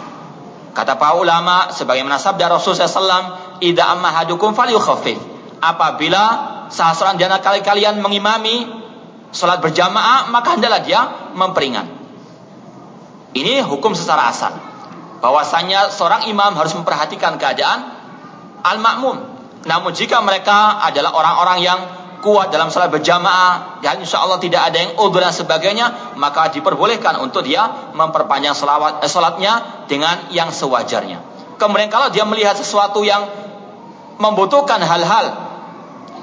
Kata para ulama sebagaimana sabda Rasulullah SAW, "Idza amma hadukum falyukhaffif." Apabila salah seorang antara kalian mengimami sholat berjamaah, maka hendaklah dia memperingan. Ini hukum secara asal. Bahwasanya seorang imam harus memperhatikan keadaan al-makmum. Namun jika mereka adalah orang-orang yang kuat dalam sholat berjamaah dan insya Allah tidak ada yang udur dan sebagainya maka diperbolehkan untuk dia memperpanjang salawat, eh, sholatnya dengan yang sewajarnya. Kemudian kalau dia melihat sesuatu yang membutuhkan hal-hal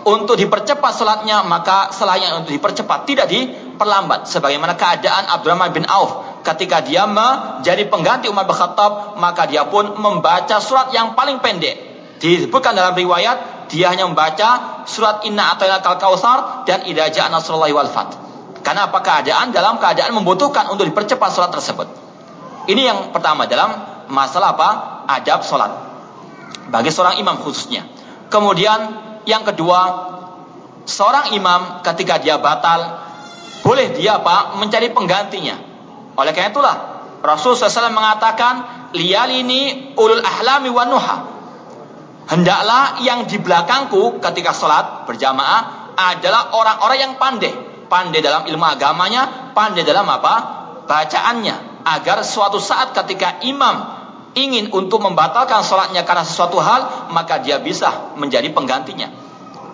untuk dipercepat salatnya maka selain untuk dipercepat tidak diperlambat. Sebagaimana keadaan Abdurrahman bin Auf ketika dia menjadi pengganti Umar bin Khattab maka dia pun membaca surat yang paling pendek. Disebutkan dalam riwayat dia hanya membaca surat Inna Atayna Kal Kausar dan Idza Ja'a Nasrullahi wal Fath karena apa keadaan dalam keadaan membutuhkan untuk dipercepat salat tersebut ini yang pertama dalam masalah apa adab salat bagi seorang imam khususnya kemudian yang kedua, seorang imam ketika dia batal, boleh dia apa? Mencari penggantinya. Oleh karena itulah, Rasul SAW mengatakan, Liyalini ulul ahlami wa nuha. Hendaklah yang di belakangku ketika sholat berjamaah adalah orang-orang yang pandai. Pandai dalam ilmu agamanya, pandai dalam apa? Bacaannya. Agar suatu saat ketika imam ingin untuk membatalkan sholatnya karena sesuatu hal, maka dia bisa menjadi penggantinya.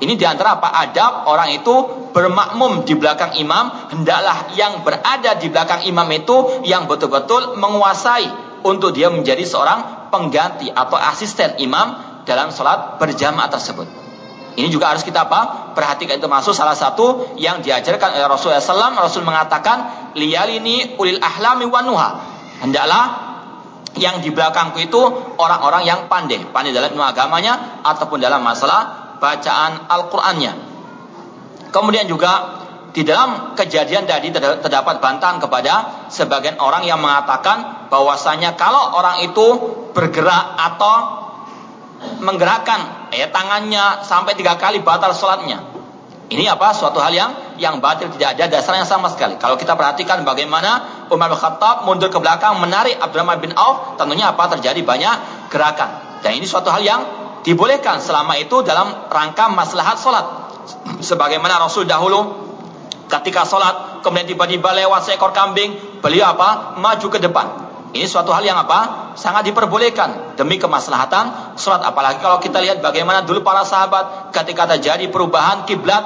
Ini di antara apa adab orang itu bermakmum di belakang imam, hendaklah yang berada di belakang imam itu yang betul-betul menguasai untuk dia menjadi seorang pengganti atau asisten imam dalam sholat berjamaah tersebut. Ini juga harus kita apa? Perhatikan itu masuk salah satu yang diajarkan oleh Rasulullah SAW. Rasul mengatakan, liyalini ulil ahlami wanuha. Hendaklah yang di belakangku itu orang-orang yang pandai, pandai dalam ilmu agamanya ataupun dalam masalah bacaan Al-Qur'annya. Kemudian juga di dalam kejadian tadi terdapat bantahan kepada sebagian orang yang mengatakan bahwasanya kalau orang itu bergerak atau menggerakkan ya tangannya sampai tiga kali batal sholatnya. Ini apa? Suatu hal yang yang batil tidak ada dasarnya sama sekali. Kalau kita perhatikan bagaimana Umar bin Khattab mundur ke belakang menarik Abdurrahman bin Auf, tentunya apa? Terjadi banyak gerakan. Dan ini suatu hal yang dibolehkan selama itu dalam rangka maslahat sholat. Sebagaimana Rasul dahulu ketika sholat kemudian tiba-tiba lewat seekor kambing, beliau apa? Maju ke depan. Ini suatu hal yang apa? Sangat diperbolehkan demi kemaslahatan sholat. Apalagi kalau kita lihat bagaimana dulu para sahabat ketika terjadi perubahan kiblat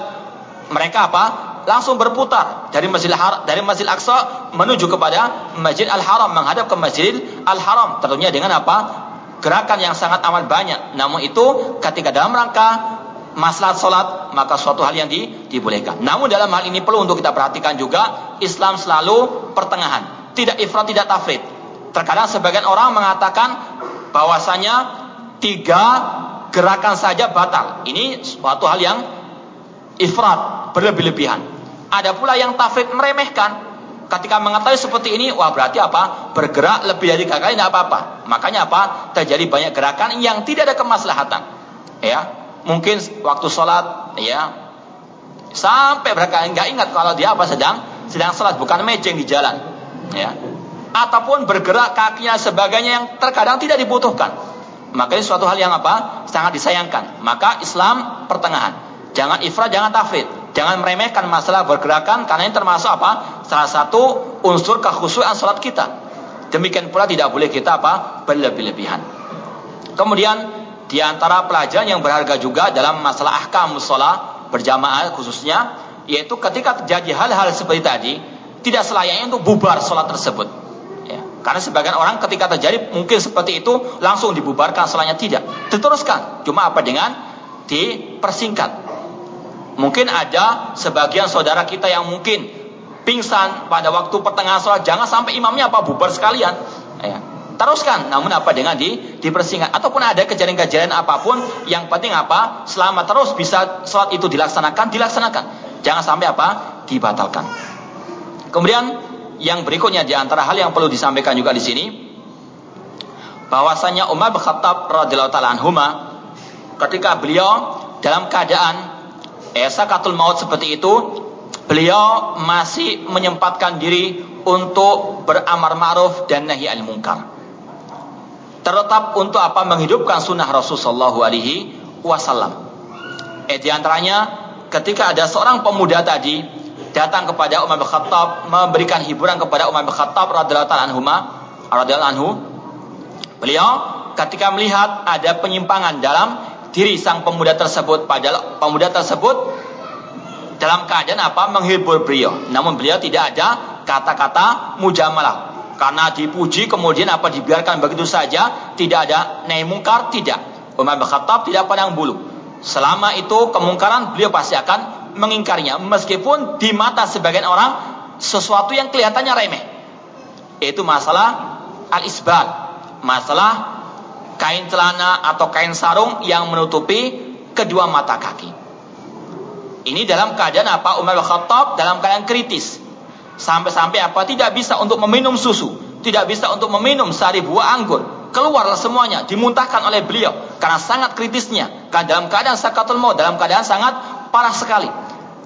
mereka apa? Langsung berputar dari Masjid Har dari Masjid Aqsa menuju kepada Masjid Al Haram menghadap ke Masjid Al Haram. Tentunya dengan apa? Gerakan yang sangat amat banyak. Namun itu ketika dalam rangka maslahat solat maka suatu hal yang di, dibolehkan. Namun dalam hal ini perlu untuk kita perhatikan juga Islam selalu pertengahan, tidak ifrat tidak tafrid. Terkadang sebagian orang mengatakan bahwasanya tiga gerakan saja batal. Ini suatu hal yang ifrat, berlebih-lebihan. Ada pula yang tafrid meremehkan. Ketika mengetahui seperti ini, wah berarti apa? Bergerak lebih dari tiga kali tidak apa-apa. Makanya apa? Terjadi banyak gerakan yang tidak ada kemaslahatan. Ya, mungkin waktu sholat, ya, sampai mereka nggak ingat kalau dia apa sedang sedang sholat, bukan mejeng di jalan. Ya, ataupun bergerak kakinya sebagainya yang terkadang tidak dibutuhkan. Maka ini suatu hal yang apa? Sangat disayangkan. Maka Islam pertengahan. Jangan ifrat, jangan tafrid. Jangan meremehkan masalah bergerakan karena ini termasuk apa? Salah satu unsur kekhusyuan salat kita. Demikian pula tidak boleh kita apa? berlebih-lebihan. Kemudian di antara pelajaran yang berharga juga dalam masalah ahkam musola berjamaah khususnya yaitu ketika terjadi hal-hal seperti tadi tidak selayaknya untuk bubar sholat tersebut. Karena sebagian orang ketika terjadi mungkin seperti itu langsung dibubarkan sholatnya tidak. Diteruskan. Cuma apa dengan dipersingkat. Mungkin ada sebagian saudara kita yang mungkin pingsan pada waktu pertengahan sholat. Jangan sampai imamnya apa bubar sekalian. Ya. Teruskan, namun apa dengan di dipersingkat ataupun ada kejadian-kejadian apa pun yang penting apa selama terus bisa sholat itu dilaksanakan dilaksanakan jangan sampai apa dibatalkan kemudian yang berikutnya di antara hal yang perlu disampaikan juga di sini bahwasanya Umar bin Khattab radhiyallahu taala anhuma ketika beliau dalam keadaan eh, sakatul maut seperti itu, beliau masih menyempatkan diri untuk beramar ma'ruf dan nahi al munkar. Terletak untuk apa menghidupkan sunnah Rasulullah Shallallahu Alaihi Wasallam. Eh di antaranya ketika ada seorang pemuda tadi datang kepada Umar bin Khattab memberikan hiburan kepada Umar bin Khattab radhiyallahu anhu radhiyallahu anhu. Beliau ketika melihat ada penyimpangan dalam diri sang pemuda tersebut padahal pemuda tersebut dalam keadaan apa? Menghibur beliau. Namun beliau tidak ada kata-kata mujamalah. Karena dipuji kemudian apa? Dibiarkan begitu saja tidak ada naik mungkar tidak. Umar bin Khattab tidak pandang bulu. Selama itu kemungkaran beliau pasti akan mengingkarinya meskipun di mata sebagian orang sesuatu yang kelihatannya remeh itu masalah al-isbal masalah kain celana atau kain sarung yang menutupi kedua mata kaki. Ini dalam keadaan apa? Umar Khattab dalam keadaan kritis. Sampai-sampai apa? Tidak bisa untuk meminum susu. Tidak bisa untuk meminum sari buah anggur. Keluarlah semuanya. Dimuntahkan oleh beliau. Karena sangat kritisnya. Karena dalam keadaan sakatul maut. Dalam keadaan sangat parah sekali.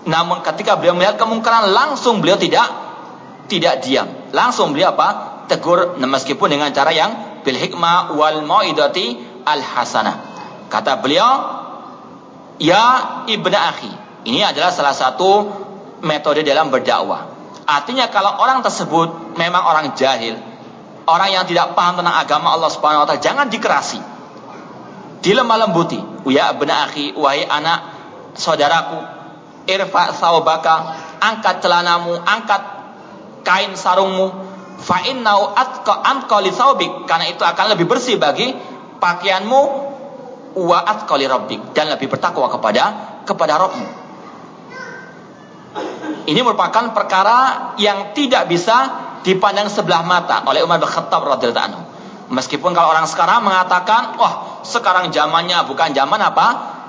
Namun ketika beliau melihat kemungkaran. Langsung beliau tidak tidak diam. Langsung beliau apa? Tegur. Meskipun dengan cara yang bil hikmah wal mauidati al hasanah. Kata beliau, "Ya ibnu akhi." Ini adalah salah satu metode dalam berdakwah. Artinya kalau orang tersebut memang orang jahil, orang yang tidak paham tentang agama Allah Subhanahu wa taala, jangan dikerasi. Dilemah lembuti. Ya ibnu akhi, wahai anak saudaraku, irfa saubaka, angkat celanamu, angkat kain sarungmu, fa innau atqa anqa li karena itu akan lebih bersih bagi pakaianmu wa atqa li rabbik dan lebih bertakwa kepada kepada Rabbmu. Ini merupakan perkara yang tidak bisa dipandang sebelah mata oleh Umar bin Khattab radhiyallahu anhu. Meskipun kalau orang sekarang mengatakan, wah sekarang zamannya bukan zaman apa?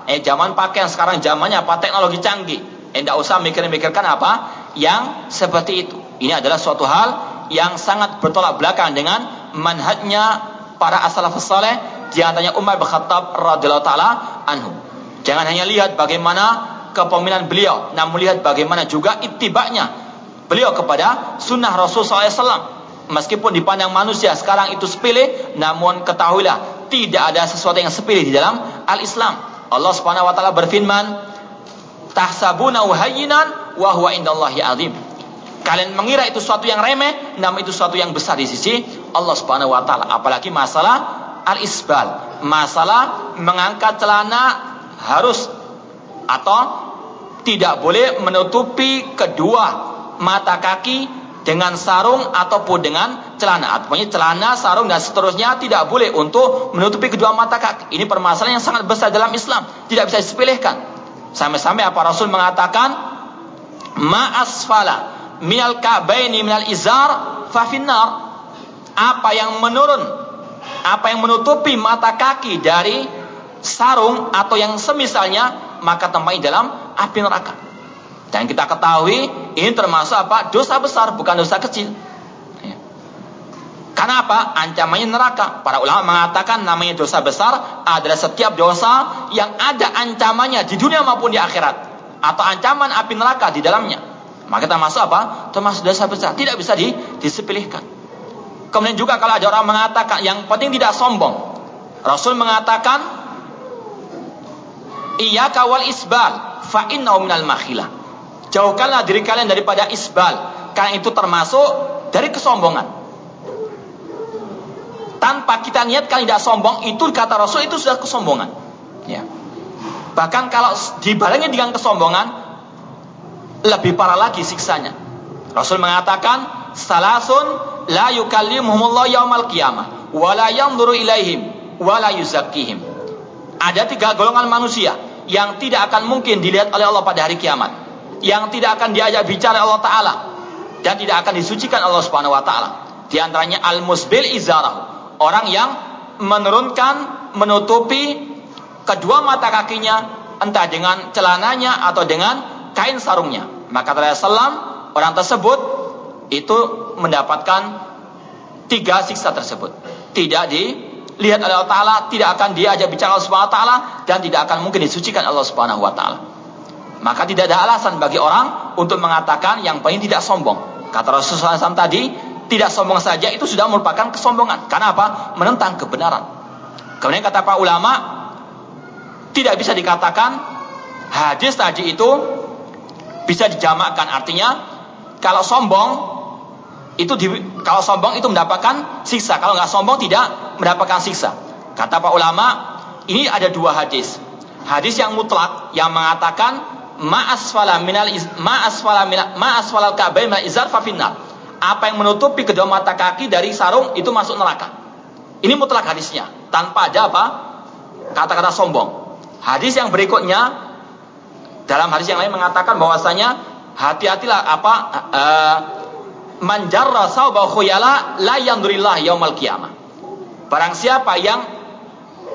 Eh zaman pakaian sekarang zamannya apa? Teknologi canggih. Eh tidak usah mikir-mikirkan apa yang seperti itu. Ini adalah suatu hal yang sangat bertolak belakang dengan manhajnya para as-salafus saleh di antaranya Umar bin Khattab radhiyallahu taala anhu. Jangan hanya lihat bagaimana kepemimpinan beliau, namun lihat bagaimana juga ittibanya beliau kepada sunnah Rasul SAW. Meskipun dipandang manusia sekarang itu sepele, namun ketahuilah tidak ada sesuatu yang sepele di dalam al-Islam. Allah Subhanahu wa taala berfirman, "Tahsabuna hayyinan wa huwa indallahi azim." Kalian mengira itu suatu yang remeh, namun itu suatu yang besar di sisi Allah Subhanahu wa taala. Apalagi masalah al-isbal, masalah mengangkat celana harus atau tidak boleh menutupi kedua mata kaki dengan sarung ataupun dengan celana. Artinya celana, sarung dan seterusnya tidak boleh untuk menutupi kedua mata kaki. Ini permasalahan yang sangat besar dalam Islam, tidak bisa disepelekan. Sampai-sampai apa Rasul mengatakan ma'asfala minal ka'baini minal izar fa finnar. Apa yang menurun, apa yang menutupi mata kaki dari sarung atau yang semisalnya maka tempatnya dalam api neraka. Dan kita ketahui ini termasuk apa? Dosa besar bukan dosa kecil. Karena apa? Ancamannya neraka. Para ulama mengatakan namanya dosa besar adalah setiap dosa yang ada ancamannya di dunia maupun di akhirat. Atau ancaman api neraka di dalamnya. Maka kita masuk apa? Termasuk dosa besar. Tidak bisa di, disepilihkan. Kemudian juga kalau ada orang mengatakan yang penting tidak sombong. Rasul mengatakan Iya kawal isbal fa innahu minal makhilah. Jauhkanlah diri kalian daripada isbal karena itu termasuk dari kesombongan. Tanpa kita niatkan tidak sombong itu kata Rasul itu sudah kesombongan. Ya. Bahkan kalau dibarengi dengan kesombongan lebih parah lagi siksanya. Rasul mengatakan salasun la yukallimuhumullah yaumal qiyamah wa la yanzuru ilaihim wa la. Ada tiga golongan manusia yang tidak akan mungkin dilihat oleh Allah pada hari kiamat, yang tidak akan diajak bicara Allah taala dan tidak akan disucikan Allah Subhanahu wa taala. Di antaranya al-musbil izarah, orang yang menurunkan menutupi kedua mata kakinya entah dengan celananya atau dengan kain sarungnya. Maka Rasulullah orang tersebut itu mendapatkan tiga siksa tersebut. Tidak di lihat oleh Allah Ta'ala, tidak akan diajak bicara Allah Subhanahu Wa Ta'ala, dan tidak akan mungkin disucikan Allah Subhanahu Wa Ta'ala. Maka tidak ada alasan bagi orang untuk mengatakan yang paling tidak sombong. Kata Rasulullah SAW tadi, tidak sombong saja itu sudah merupakan kesombongan. Karena apa? Menentang kebenaran. Kemudian kata Pak ulama, tidak bisa dikatakan hadis tadi itu bisa dijamakkan. Artinya, kalau sombong itu di, kalau sombong itu mendapatkan siksa. Kalau nggak sombong tidak mendapatkan siksa. Kata para ulama, ini ada dua hadis. Hadis yang mutlak yang mengatakan ma'asfala minal ma'asfala minal ma'asfala ka'bain minal izar Apa yang menutupi kedua mata kaki dari sarung itu masuk neraka. Ini mutlak hadisnya, tanpa ada apa? Kata-kata sombong. Hadis yang berikutnya dalam hadis yang lain mengatakan bahwasanya hati-hatilah apa uh, manjarra sauba khuyala la yandurillah yaumal. Barang siapa yang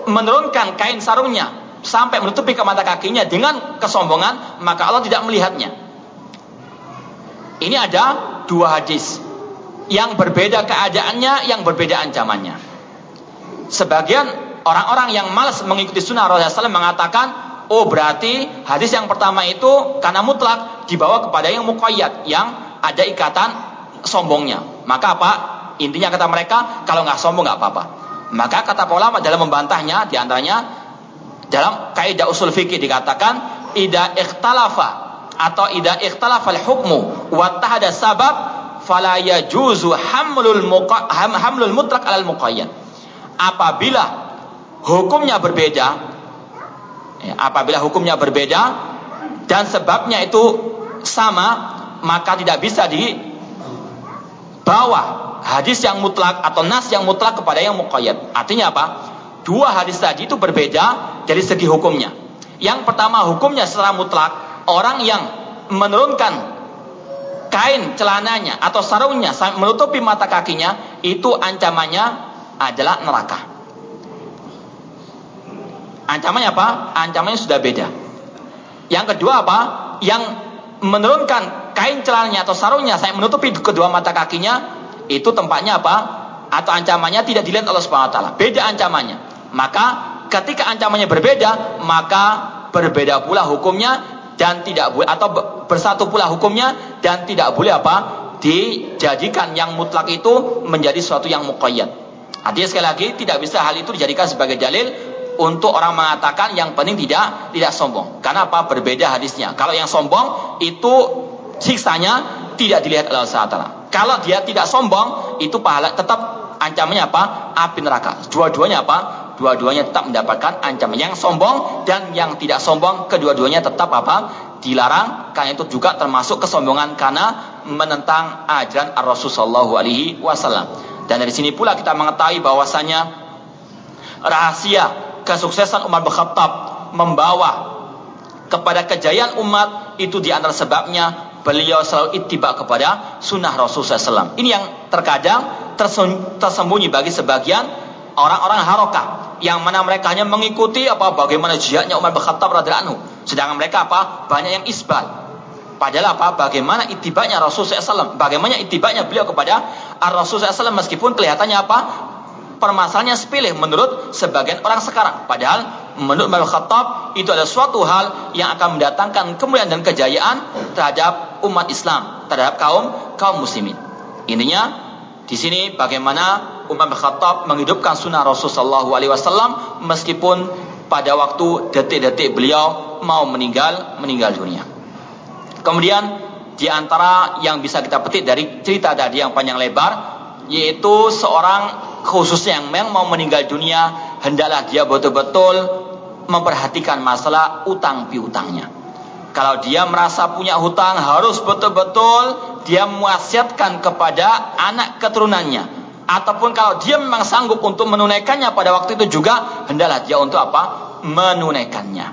menurunkan kain sarungnya sampai menutupi ke mata kakinya dengan kesombongan, maka Allah tidak melihatnya. Ini ada dua hadis yang berbeda keadaannya, yang berbeda ancamannya. Sebagian orang-orang yang malas mengikuti sunnah Rasulullah SAW mengatakan, oh berarti hadis yang pertama itu karena mutlak dibawa kepada yang muqayyad, yang ada ikatan sombongnya. Maka apa? Intinya kata mereka, kalau nggak sombong nggak apa-apa. Maka kata ulama dalam membantahnya, di antaranya dalam kaidah usul fikih dikatakan, ida ikhtalafa atau ida ikhtalafa al-hukmu wa tahada sabab fala yajuzu hamlul muqa, ham, hamlul mutlak alal muqayyad. Apabila hukumnya berbeda, ya, apabila hukumnya berbeda dan sebabnya itu sama, maka tidak bisa di bawa hadis yang mutlak atau nas yang mutlak kepada yang muqayyad. Artinya apa? Dua hadis tadi itu berbeda dari segi hukumnya. Yang pertama hukumnya secara mutlak orang yang menurunkan kain celananya atau sarungnya menutupi mata kakinya itu ancamannya adalah neraka. Ancamannya apa? Ancamannya sudah beda. Yang kedua apa? Yang menurunkan kain celananya atau sarungnya saya menutupi kedua mata kakinya, itu tempatnya apa? Atau ancamannya tidak dilihat Allah Subhanahu wa. Beda ancamannya. Maka ketika ancamannya berbeda, maka berbeda pula hukumnya dan tidak boleh atau bersatu pula hukumnya dan tidak boleh apa? dijadikan yang mutlak itu menjadi sesuatu yang muqayyad. Artinya sekali lagi tidak bisa hal itu dijadikan sebagai dalil untuk orang mengatakan yang penting tidak tidak sombong. Karena apa? Berbeda hadisnya. Kalau yang sombong itu siksanya tidak dilihat oleh Allah Taala. Kalau dia tidak sombong, itu pahala tetap ancamannya apa? Api neraka. Dua-duanya apa? Dua-duanya tetap mendapatkan ancaman. Yang sombong dan yang tidak sombong, kedua-duanya tetap apa? Dilarang. Karena itu juga termasuk kesombongan karena menentang ajaran Ar-Rasul Sallallahu Alaihi Wasallam. Dan dari sini pula kita mengetahui bahwasanya rahasia kesuksesan Umar bin Khattab membawa kepada kejayaan umat itu di antara sebabnya beliau selalu ittiba kepada sunnah Rasul SAW. Ini yang terkadang tersembunyi bagi sebagian orang-orang harokah yang mana mereka hanya mengikuti apa bagaimana jihadnya Umar bin Khattab radhiyallahu. Sedangkan mereka apa? Banyak yang isbal. Padahal apa? Bagaimana itibanya Rasul SAW? Bagaimana itibanya beliau kepada Rasulullah SAW meskipun kelihatannya apa? Permasalahannya sepilih menurut sebagian orang sekarang. Padahal menurut Umar Khattab itu adalah suatu hal yang akan mendatangkan kemuliaan dan kejayaan terhadap umat Islam, terhadap kaum kaum muslimin. Intinya di sini bagaimana Umar bin Khattab menghidupkan sunnah Rasulullah SAW meskipun pada waktu detik-detik beliau mau meninggal meninggal dunia. Kemudian di antara yang bisa kita petik dari cerita tadi yang panjang lebar yaitu seorang khususnya yang memang mau meninggal dunia hendaklah dia betul-betul memperhatikan masalah utang piutangnya. Kalau dia merasa punya hutang harus betul-betul dia mewasiatkan kepada anak keturunannya. Ataupun kalau dia memang sanggup untuk menunaikannya pada waktu itu juga hendaklah dia untuk apa? Menunaikannya.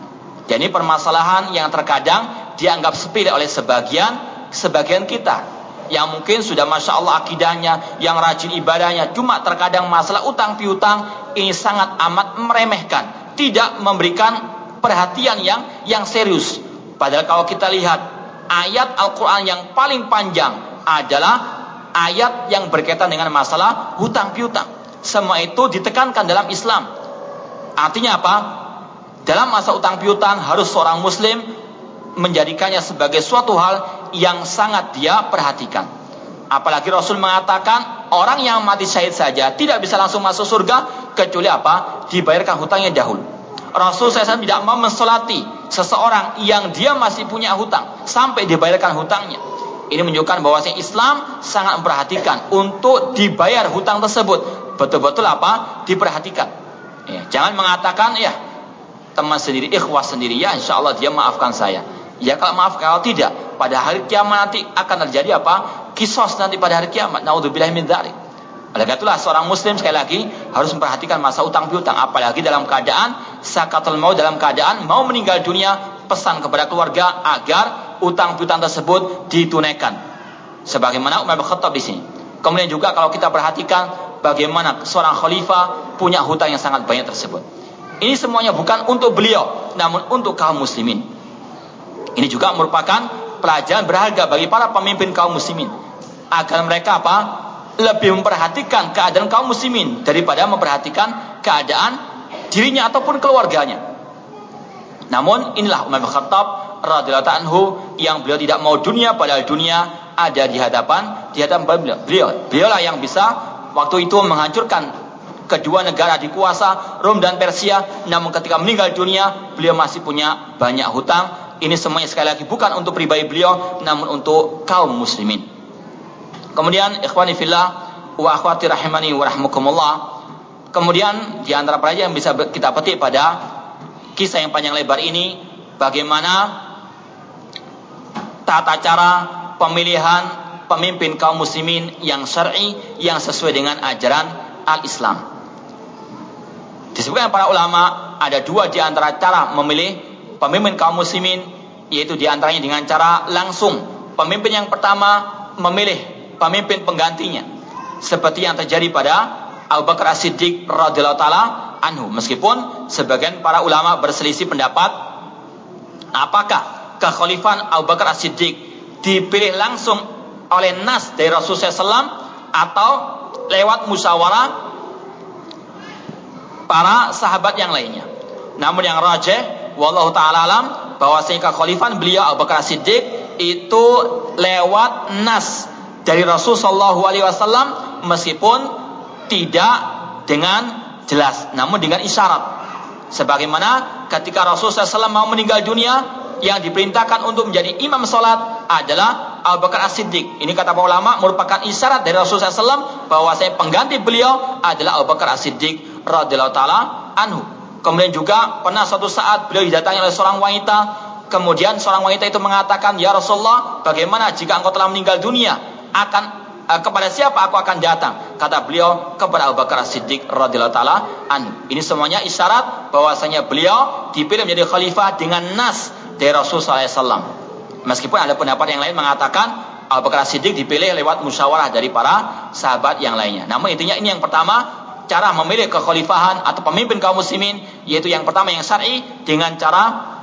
Jadi permasalahan yang terkadang dianggap sepele oleh sebagian sebagian kita yang mungkin sudah masya Allah akidahnya, yang rajin ibadahnya, cuma terkadang masalah utang piutang ini sangat amat meremehkan tidak memberikan perhatian yang yang serius. Padahal kalau kita lihat ayat Al-Quran yang paling panjang adalah ayat yang berkaitan dengan masalah hutang piutang. Semua itu ditekankan dalam Islam. Artinya apa? Dalam masa utang piutang harus seorang muslim menjadikannya sebagai suatu hal yang sangat dia perhatikan. Apalagi Rasul mengatakan orang yang mati syahid saja tidak bisa langsung masuk surga kecuali apa? Dibayarkan hutangnya dahulu. Rasul SAW tidak mau mensolati seseorang yang dia masih punya hutang sampai dibayarkan hutangnya. Ini menunjukkan bahwa Islam sangat memperhatikan untuk dibayar hutang tersebut. Betul-betul apa? Diperhatikan. Ya, jangan mengatakan ya teman sendiri, ikhwah sendiri ya insya Allah dia maafkan saya. Ya kalau maaf kalau tidak pada hari kiamat nanti akan terjadi apa? Kisos nanti pada hari kiamat. Naudzubillah min dzalik. Oleh karena itulah seorang muslim sekali lagi harus memperhatikan masa utang piutang apalagi dalam keadaan sakatul mau dalam keadaan mau meninggal dunia pesan kepada keluarga agar utang piutang tersebut ditunaikan. Sebagaimana Umar bin Khattab di sini. Kemudian juga kalau kita perhatikan bagaimana seorang khalifah punya hutang yang sangat banyak tersebut. Ini semuanya bukan untuk beliau, namun untuk kaum muslimin. Ini juga merupakan pelajaran berharga bagi para pemimpin kaum muslimin agar mereka apa? lebih memperhatikan keadaan kaum muslimin daripada memperhatikan keadaan dirinya ataupun keluarganya. Namun inilah Umar bin Khattab radhiyallahu anhu yang beliau tidak mau dunia padahal dunia ada di hadapan di hadapan beliau. Beliau beliaulah yang bisa waktu itu menghancurkan kedua negara di kuasa Rom dan Persia namun ketika meninggal dunia beliau masih punya banyak hutang ini semuanya sekali lagi bukan untuk pribadi beliau namun untuk kaum muslimin Kemudian ikhwani fillah wa akhwati rahimani wa rahmukumullah. Kemudian di antara pelajaran yang bisa kita petik pada kisah yang panjang lebar ini bagaimana tata cara pemilihan pemimpin kaum muslimin yang syar'i yang sesuai dengan ajaran al-Islam. Disebutkan para ulama ada dua di antara cara memilih pemimpin kaum muslimin yaitu di antaranya dengan cara langsung. Pemimpin yang pertama memilih pemimpin penggantinya seperti yang terjadi pada Abu Bakar As-Siddiq radhiyallahu taala anhu meskipun sebagian para ulama berselisih pendapat apakah kekhalifahan Abu Bakar As-Siddiq dipilih langsung oleh nas dari Rasulullah SAW atau lewat musyawarah para sahabat yang lainnya. Namun yang rajih wallahu taala alam bahwasanya kekhalifahan beliau Abu Bakar Siddiq itu lewat nas dari Rasul Shallallahu Alaihi Wasallam meskipun tidak dengan jelas, namun dengan isyarat. Sebagaimana ketika Rasul SAW mau meninggal dunia, yang diperintahkan untuk menjadi imam sholat adalah Abu Bakar As-Siddiq. Ini kata para ulama merupakan isyarat dari Rasul SAW bahwa saya pengganti beliau adalah Abu Bakar As-Siddiq radhiyallahu taala anhu. Kemudian juga pernah suatu saat beliau didatangi oleh seorang wanita. Kemudian seorang wanita itu mengatakan, Ya Rasulullah, bagaimana jika engkau telah meninggal dunia? akan uh, kepada siapa aku akan datang? Kata beliau kepada Abu Bakar Siddiq radhiyallahu taala an. Ini semuanya isyarat bahwasanya beliau dipilih menjadi khalifah dengan nas dari Rasul SAW. Meskipun ada pendapat yang lain mengatakan Abu Bakar Siddiq dipilih lewat musyawarah dari para sahabat yang lainnya. Namun intinya ini yang pertama cara memilih kekhalifahan atau pemimpin kaum muslimin yaitu yang pertama yang syar'i dengan cara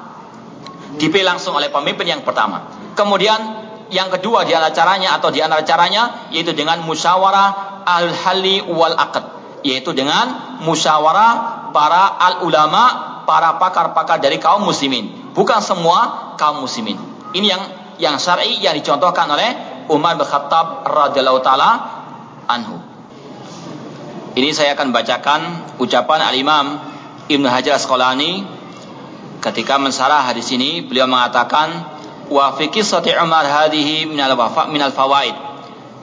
dipilih langsung oleh pemimpin yang pertama. Kemudian Yang kedua di antara caranya atau di antara caranya yaitu dengan musyawarah al-hali wal aqd, yaitu dengan musyawarah para al ulama, para pakar-pakar dari kaum muslimin, bukan semua kaum muslimin. Ini yang yang syar'i yang dicontohkan oleh Umar bin Khattab radhiyallahu taala anhu. Ini saya akan bacakan ucapan Al-Imam Ibnu Hajar Asqalani ketika mensarah hadis ini beliau mengatakan wa fi qissati Umar hadhihi min al-wafa min al-fawaid.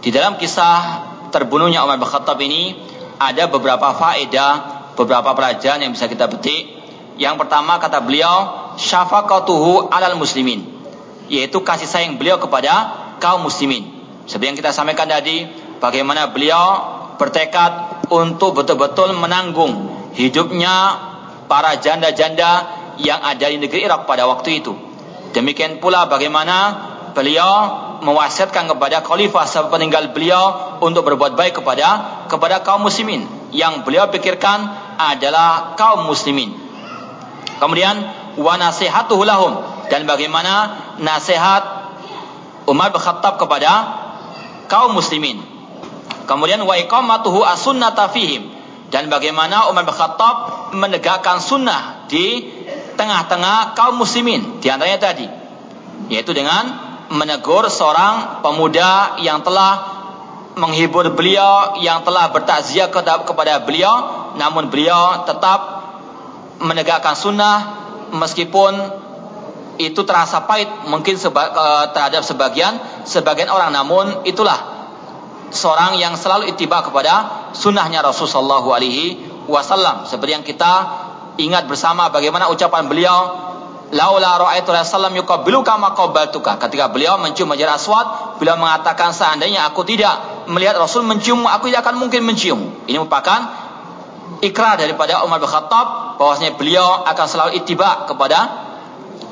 Di dalam kisah terbunuhnya Umar bin Khattab ini ada beberapa faedah, beberapa pelajaran yang bisa kita petik. Yang pertama kata beliau, syafaqatuhu alal muslimin, yaitu kasih sayang beliau kepada kaum muslimin. Seperti yang kita sampaikan tadi, bagaimana beliau bertekad untuk betul-betul menanggung hidupnya para janda-janda yang ada di negeri Irak pada waktu itu. Demikian pula bagaimana beliau mewasiatkan kepada khalifah sahabat peninggal beliau untuk berbuat baik kepada kepada kaum muslimin yang beliau pikirkan adalah kaum muslimin. Kemudian wa nasihatuhu lahum. Dan bagaimana nasihat Umar bin Khattab kepada kaum muslimin. Kemudian wa iqamatuhu as-sunnata fihim. Dan bagaimana Umar bin Khattab menegakkan sunnah di tengah-tengah kaum muslimin. Di antaranya tadi yaitu dengan menegur seorang pemuda yang telah menghibur beliau yang telah bertakziah kepada beliau. Namun beliau tetap menegakkan sunnah meskipun itu terasa pahit mungkin seba, terhadap sebagian sebagian orang. Namun itulah seorang yang selalu ittiba kepada sunnahnya Rasulullah Alaihi Wasallam. Seperti yang kita ingat bersama bagaimana ucapan beliau laula ra'aitu Rasulullah yuqabbilu kama qabbaltuka. Ketika beliau mencium Hajar Aswad beliau mengatakan seandainya aku tidak melihat Rasul mencium aku tidak akan mungkin mencium ini merupakan ikrar daripada Umar bin Khattab bahwasanya beliau akan selalu ittiba kepada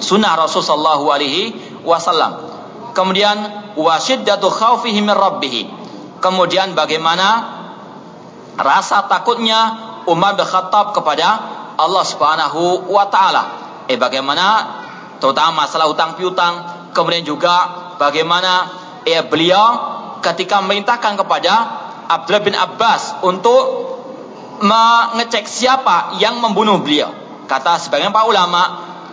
sunnah Rasul sallallahu alaihi wasallam kemudian wasyiddatu khaufihi min rabbih kemudian bagaimana rasa takutnya Umar bin Khattab kepada Allah Subhanahu wa taala. Eh bagaimana terutama masalah utang piutang, kemudian juga bagaimana eh beliau ketika memerintahkan kepada Abdullah bin Abbas untuk mengecek siapa yang membunuh beliau. Kata sebagian para ulama,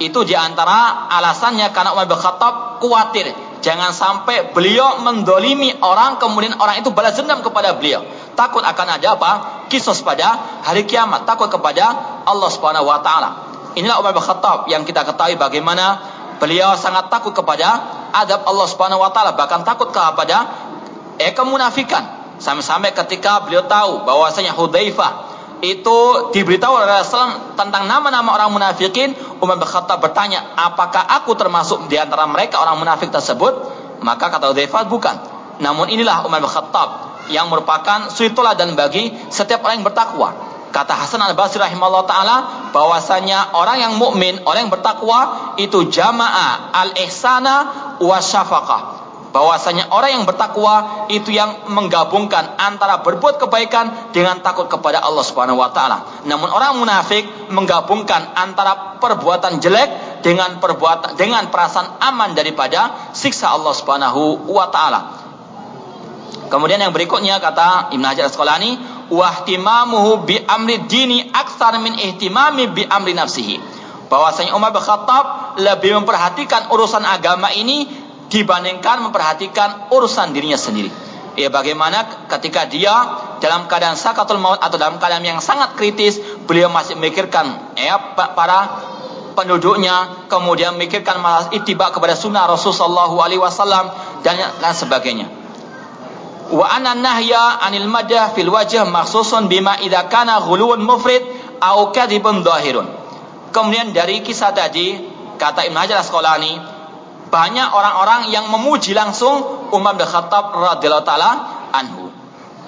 itu di antara alasannya karena Umar bin Khattab khawatir. Jangan sampai beliau mendolimi orang kemudian orang itu balas dendam kepada beliau. Takut akan ada apa? Kisos pada hari kiamat. Takut kepada Allah Subhanahu wa taala. Inilah Umar bin Khattab yang kita ketahui bagaimana beliau sangat takut kepada adab Allah Subhanahu wa taala. Bahkan takut kepada eh kemunafikan. Sampai-sampai ketika beliau tahu bahwasanya Hudzaifah itu diberitahu oleh Rasulullah tentang nama-nama orang munafikin, Umar bin Khattab bertanya, apakah aku termasuk di antara mereka orang munafik tersebut? Maka kata Udhaifah, bukan. Namun inilah Umar bin Khattab yang merupakan suri dan bagi setiap orang yang bertakwa. Kata Hasan al-Basri rahimahullah ta'ala bahwasanya orang yang mukmin, orang yang bertakwa itu jamaah al-ihsana wa syafaqah bahwasanya orang yang bertakwa itu yang menggabungkan antara berbuat kebaikan dengan takut kepada Allah Subhanahu wa taala. Namun orang munafik menggabungkan antara perbuatan jelek dengan perbuatan dengan perasaan aman daripada siksa Allah Subhanahu wa taala. Kemudian yang berikutnya kata Ibnu Hajar Asqalani, wahtimamuhu bi amri dini aksar min ihtimami bi amri nafsihi. Bahwasanya Umar bin Khattab lebih memperhatikan urusan agama ini dibandingkan memperhatikan urusan dirinya sendiri. Ya bagaimana ketika dia dalam keadaan sakatul maut atau dalam keadaan yang sangat kritis, beliau masih memikirkan ya para penduduknya, kemudian memikirkan masalah ittiba kepada sunnah Rasulullah Wasallam dan lain sebagainya. Wa anna nahya anil madah fil wajah maksusun bima idza kana ghuluun mufrid au dhahirun. Kemudian dari kisah tadi kata Ibnu Hajar Asqalani banyak orang-orang yang memuji langsung Umar bin Khattab radhiyallahu taala anhu.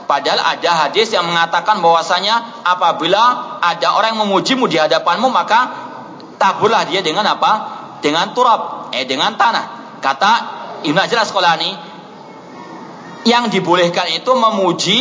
Padahal ada hadis yang mengatakan bahwasanya apabila ada orang yang memujimu di hadapanmu maka taburlah dia dengan apa? Dengan turab, eh dengan tanah. Kata Ibnu Hajar Asqalani yang dibolehkan itu memuji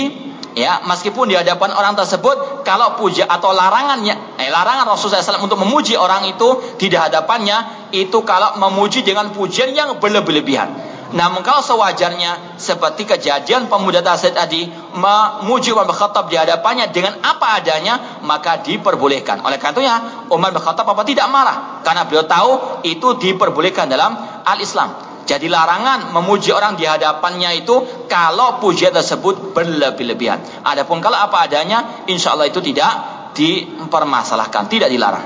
ya meskipun di hadapan orang tersebut kalau puja atau larangannya eh, larangan Rasulullah SAW untuk memuji orang itu di hadapannya itu kalau memuji dengan pujian yang berlebihan Namun kalau sewajarnya seperti kejadian pemuda tasawuf tadi memuji Umar bin Khattab di hadapannya dengan apa adanya maka diperbolehkan. Oleh karenanya Umar bin Khattab apa tidak marah karena beliau tahu itu diperbolehkan dalam al-Islam. Jadi larangan memuji orang di hadapannya itu kalau pujian tersebut berlebih-lebihan. Adapun kalau apa adanya, insya Allah itu tidak dipermasalahkan, tidak dilarang.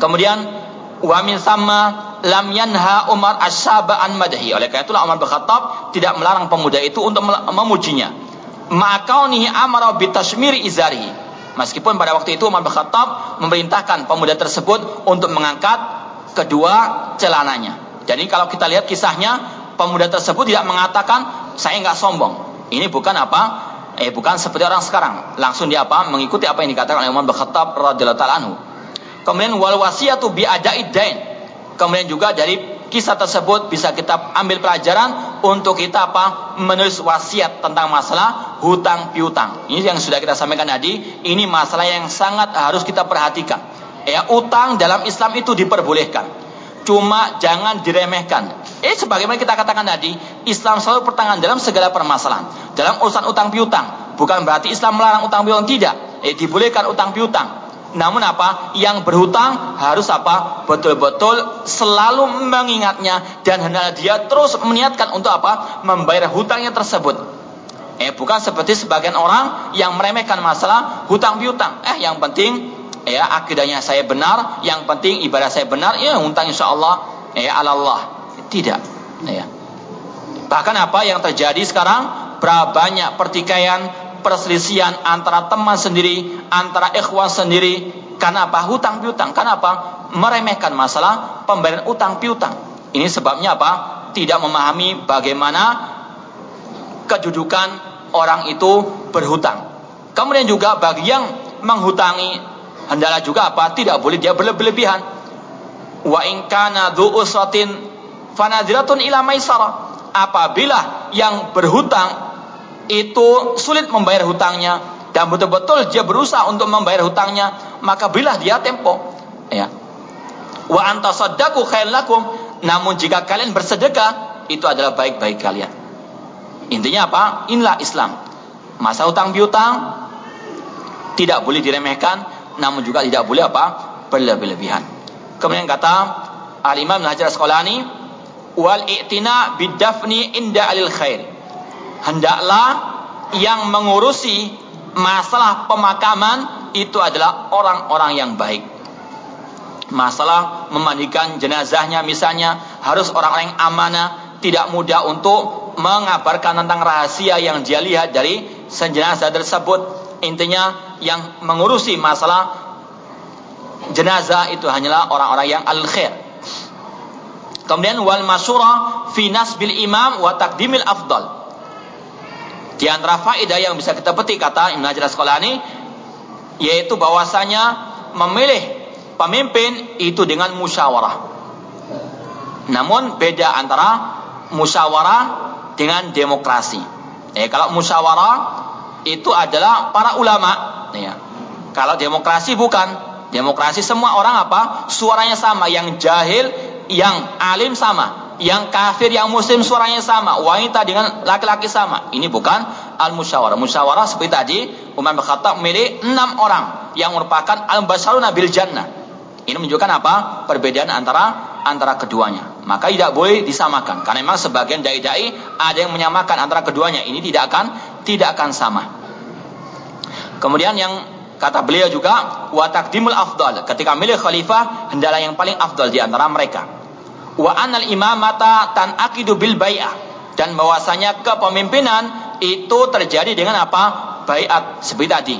Kemudian wamin sama lam yanha Umar asyaba an madahi. Oleh karena itulah Umar bin tidak melarang pemuda itu untuk memujinya. Ma'akaunihi amara bitasmiri izarihi. Meskipun pada waktu itu Umar bin memerintahkan pemuda tersebut untuk mengangkat kedua celananya. Jadi kalau kita lihat kisahnya, pemuda tersebut tidak mengatakan saya nggak sombong. Ini bukan apa? Eh bukan seperti orang sekarang. Langsung dia apa? Mengikuti apa yang dikatakan oleh Umar bin Khattab radhiyallahu anhu. Kemudian wal wasiyatu bi adaid dain. Kemudian juga dari kisah tersebut bisa kita ambil pelajaran untuk kita apa? Menulis wasiat tentang masalah hutang piutang. Ini yang sudah kita sampaikan tadi. Ini masalah yang sangat harus kita perhatikan. Ya, utang dalam Islam itu diperbolehkan Cuma jangan diremehkan. Eh sebagaimana kita katakan tadi, Islam selalu pertengahan dalam segala permasalahan. Dalam urusan utang piutang, bukan berarti Islam melarang utang piutang tidak. Eh dibolehkan utang piutang. Namun apa? Yang berhutang harus apa? Betul-betul selalu mengingatnya dan hendaknya dia terus meniatkan untuk apa? Membayar hutangnya tersebut. Eh bukan seperti sebagian orang yang meremehkan masalah hutang piutang. Eh yang penting ya akidahnya saya benar, yang penting ibadah saya benar, ya untang insya Allah ya Allah. Tidak. Ya. Bahkan apa yang terjadi sekarang? Berapa banyak pertikaian, perselisihan antara teman sendiri, antara ikhwan sendiri. Karena apa? Hutang piutang. Karena apa? Meremehkan masalah pembayaran utang piutang. Ini sebabnya apa? Tidak memahami bagaimana kedudukan orang itu berhutang. Kemudian juga bagi yang menghutangi hendaklah juga apa? Tidak boleh dia berlebihan. Wa in kana usratin fanadiratun ila. Apabila yang berhutang itu sulit membayar hutangnya dan betul-betul dia berusaha untuk membayar hutangnya, maka berilah dia tempo. Ya. Wa antasaddaqu khair lakum. Namun jika kalian bersedekah, itu adalah baik-baik kalian. Intinya apa? Inilah Islam. Masa utang piutang tidak boleh diremehkan namun juga tidak boleh apa berlebih-lebihan. Kemudian kata Al Imam Hajar Asqalani wal i'tina bidafni inda alil khair. Hendaklah yang mengurusi masalah pemakaman itu adalah orang-orang yang baik. Masalah memandikan jenazahnya misalnya harus orang-orang yang amanah, tidak mudah untuk mengabarkan tentang rahasia yang dia lihat dari jenazah tersebut Intinya yang mengurusi masalah jenazah itu hanyalah orang-orang yang al-khair. Kemudian wal masyura fi nasbil imam wa taqdimil afdal. Di antara faedah yang bisa kita petik kata Ibnu Hajar Asqalani yaitu bahwasanya memilih pemimpin itu dengan musyawarah. Namun beda antara musyawarah dengan demokrasi. Eh kalau musyawarah itu adalah para ulama. Ya. Kalau demokrasi bukan. Demokrasi semua orang apa? Suaranya sama. Yang jahil, yang alim sama. Yang kafir, yang muslim suaranya sama. Wanita dengan laki-laki sama. Ini bukan al-musyawarah. Musyawarah seperti tadi, Umar bin Khattab memilih enam orang yang merupakan al-basaruna bil jannah. Ini menunjukkan apa? Perbedaan antara antara keduanya. Maka tidak boleh disamakan. Karena memang sebagian dai-dai ada yang menyamakan antara keduanya. Ini tidak akan tidak akan sama. Kemudian yang kata beliau juga wa taqdimul afdal. Ketika milih khalifah hendaklah yang paling afdal di antara mereka. Wa anal imamata tan akidu bil bai'ah dan bahwasanya kepemimpinan itu terjadi dengan apa? Baiat seperti tadi.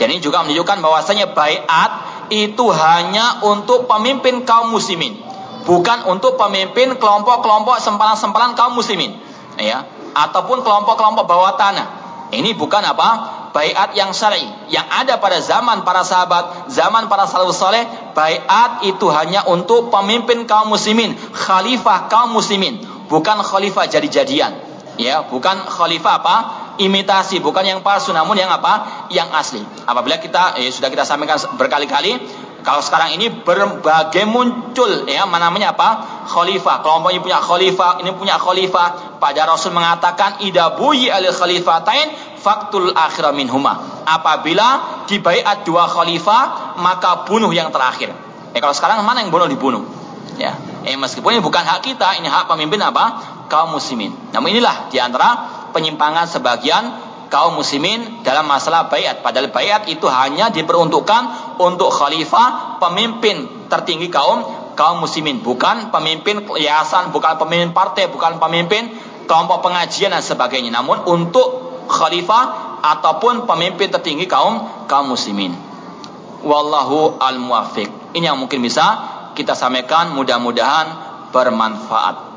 Jadi juga menunjukkan bahwasanya baiat itu hanya untuk pemimpin kaum muslimin, bukan untuk pemimpin kelompok-kelompok sempalan-sempalan kaum muslimin, ya, ataupun kelompok-kelompok bawah tanah. Ini bukan apa? Baiat yang syar'i yang ada pada zaman para sahabat, zaman para salafus saleh, baiat itu hanya untuk pemimpin kaum muslimin, khalifah kaum muslimin, bukan khalifah jadi-jadian. Ya, bukan khalifah apa? imitasi, bukan yang palsu namun yang apa? Yang asli. Apabila kita eh, sudah kita sampaikan berkali-kali, kalau sekarang ini berbagai muncul ya namanya apa? khalifah. Kelompok ini punya khalifah, ini punya khalifah. Pada Rasul mengatakan ida buyi al khalifatain faktul akhir minhuma. Apabila dibaiat dua khalifah, maka bunuh yang terakhir. Eh kalau sekarang mana yang bunuh dibunuh? Ya. Eh meskipun ini bukan hak kita, ini hak pemimpin apa? Kaum muslimin. Namun inilah di antara penyimpangan sebagian kaum muslimin dalam masalah bayat. Padahal bayat itu hanya diperuntukkan untuk khalifah, pemimpin tertinggi kaum kaum muslimin, bukan pemimpin yayasan, bukan pemimpin partai, bukan pemimpin kelompok pengajian dan sebagainya. Namun untuk khalifah ataupun pemimpin tertinggi kaum kaum muslimin. Wallahu al-muwaffiq. Ini yang mungkin bisa kita sampaikan mudah-mudahan bermanfaat.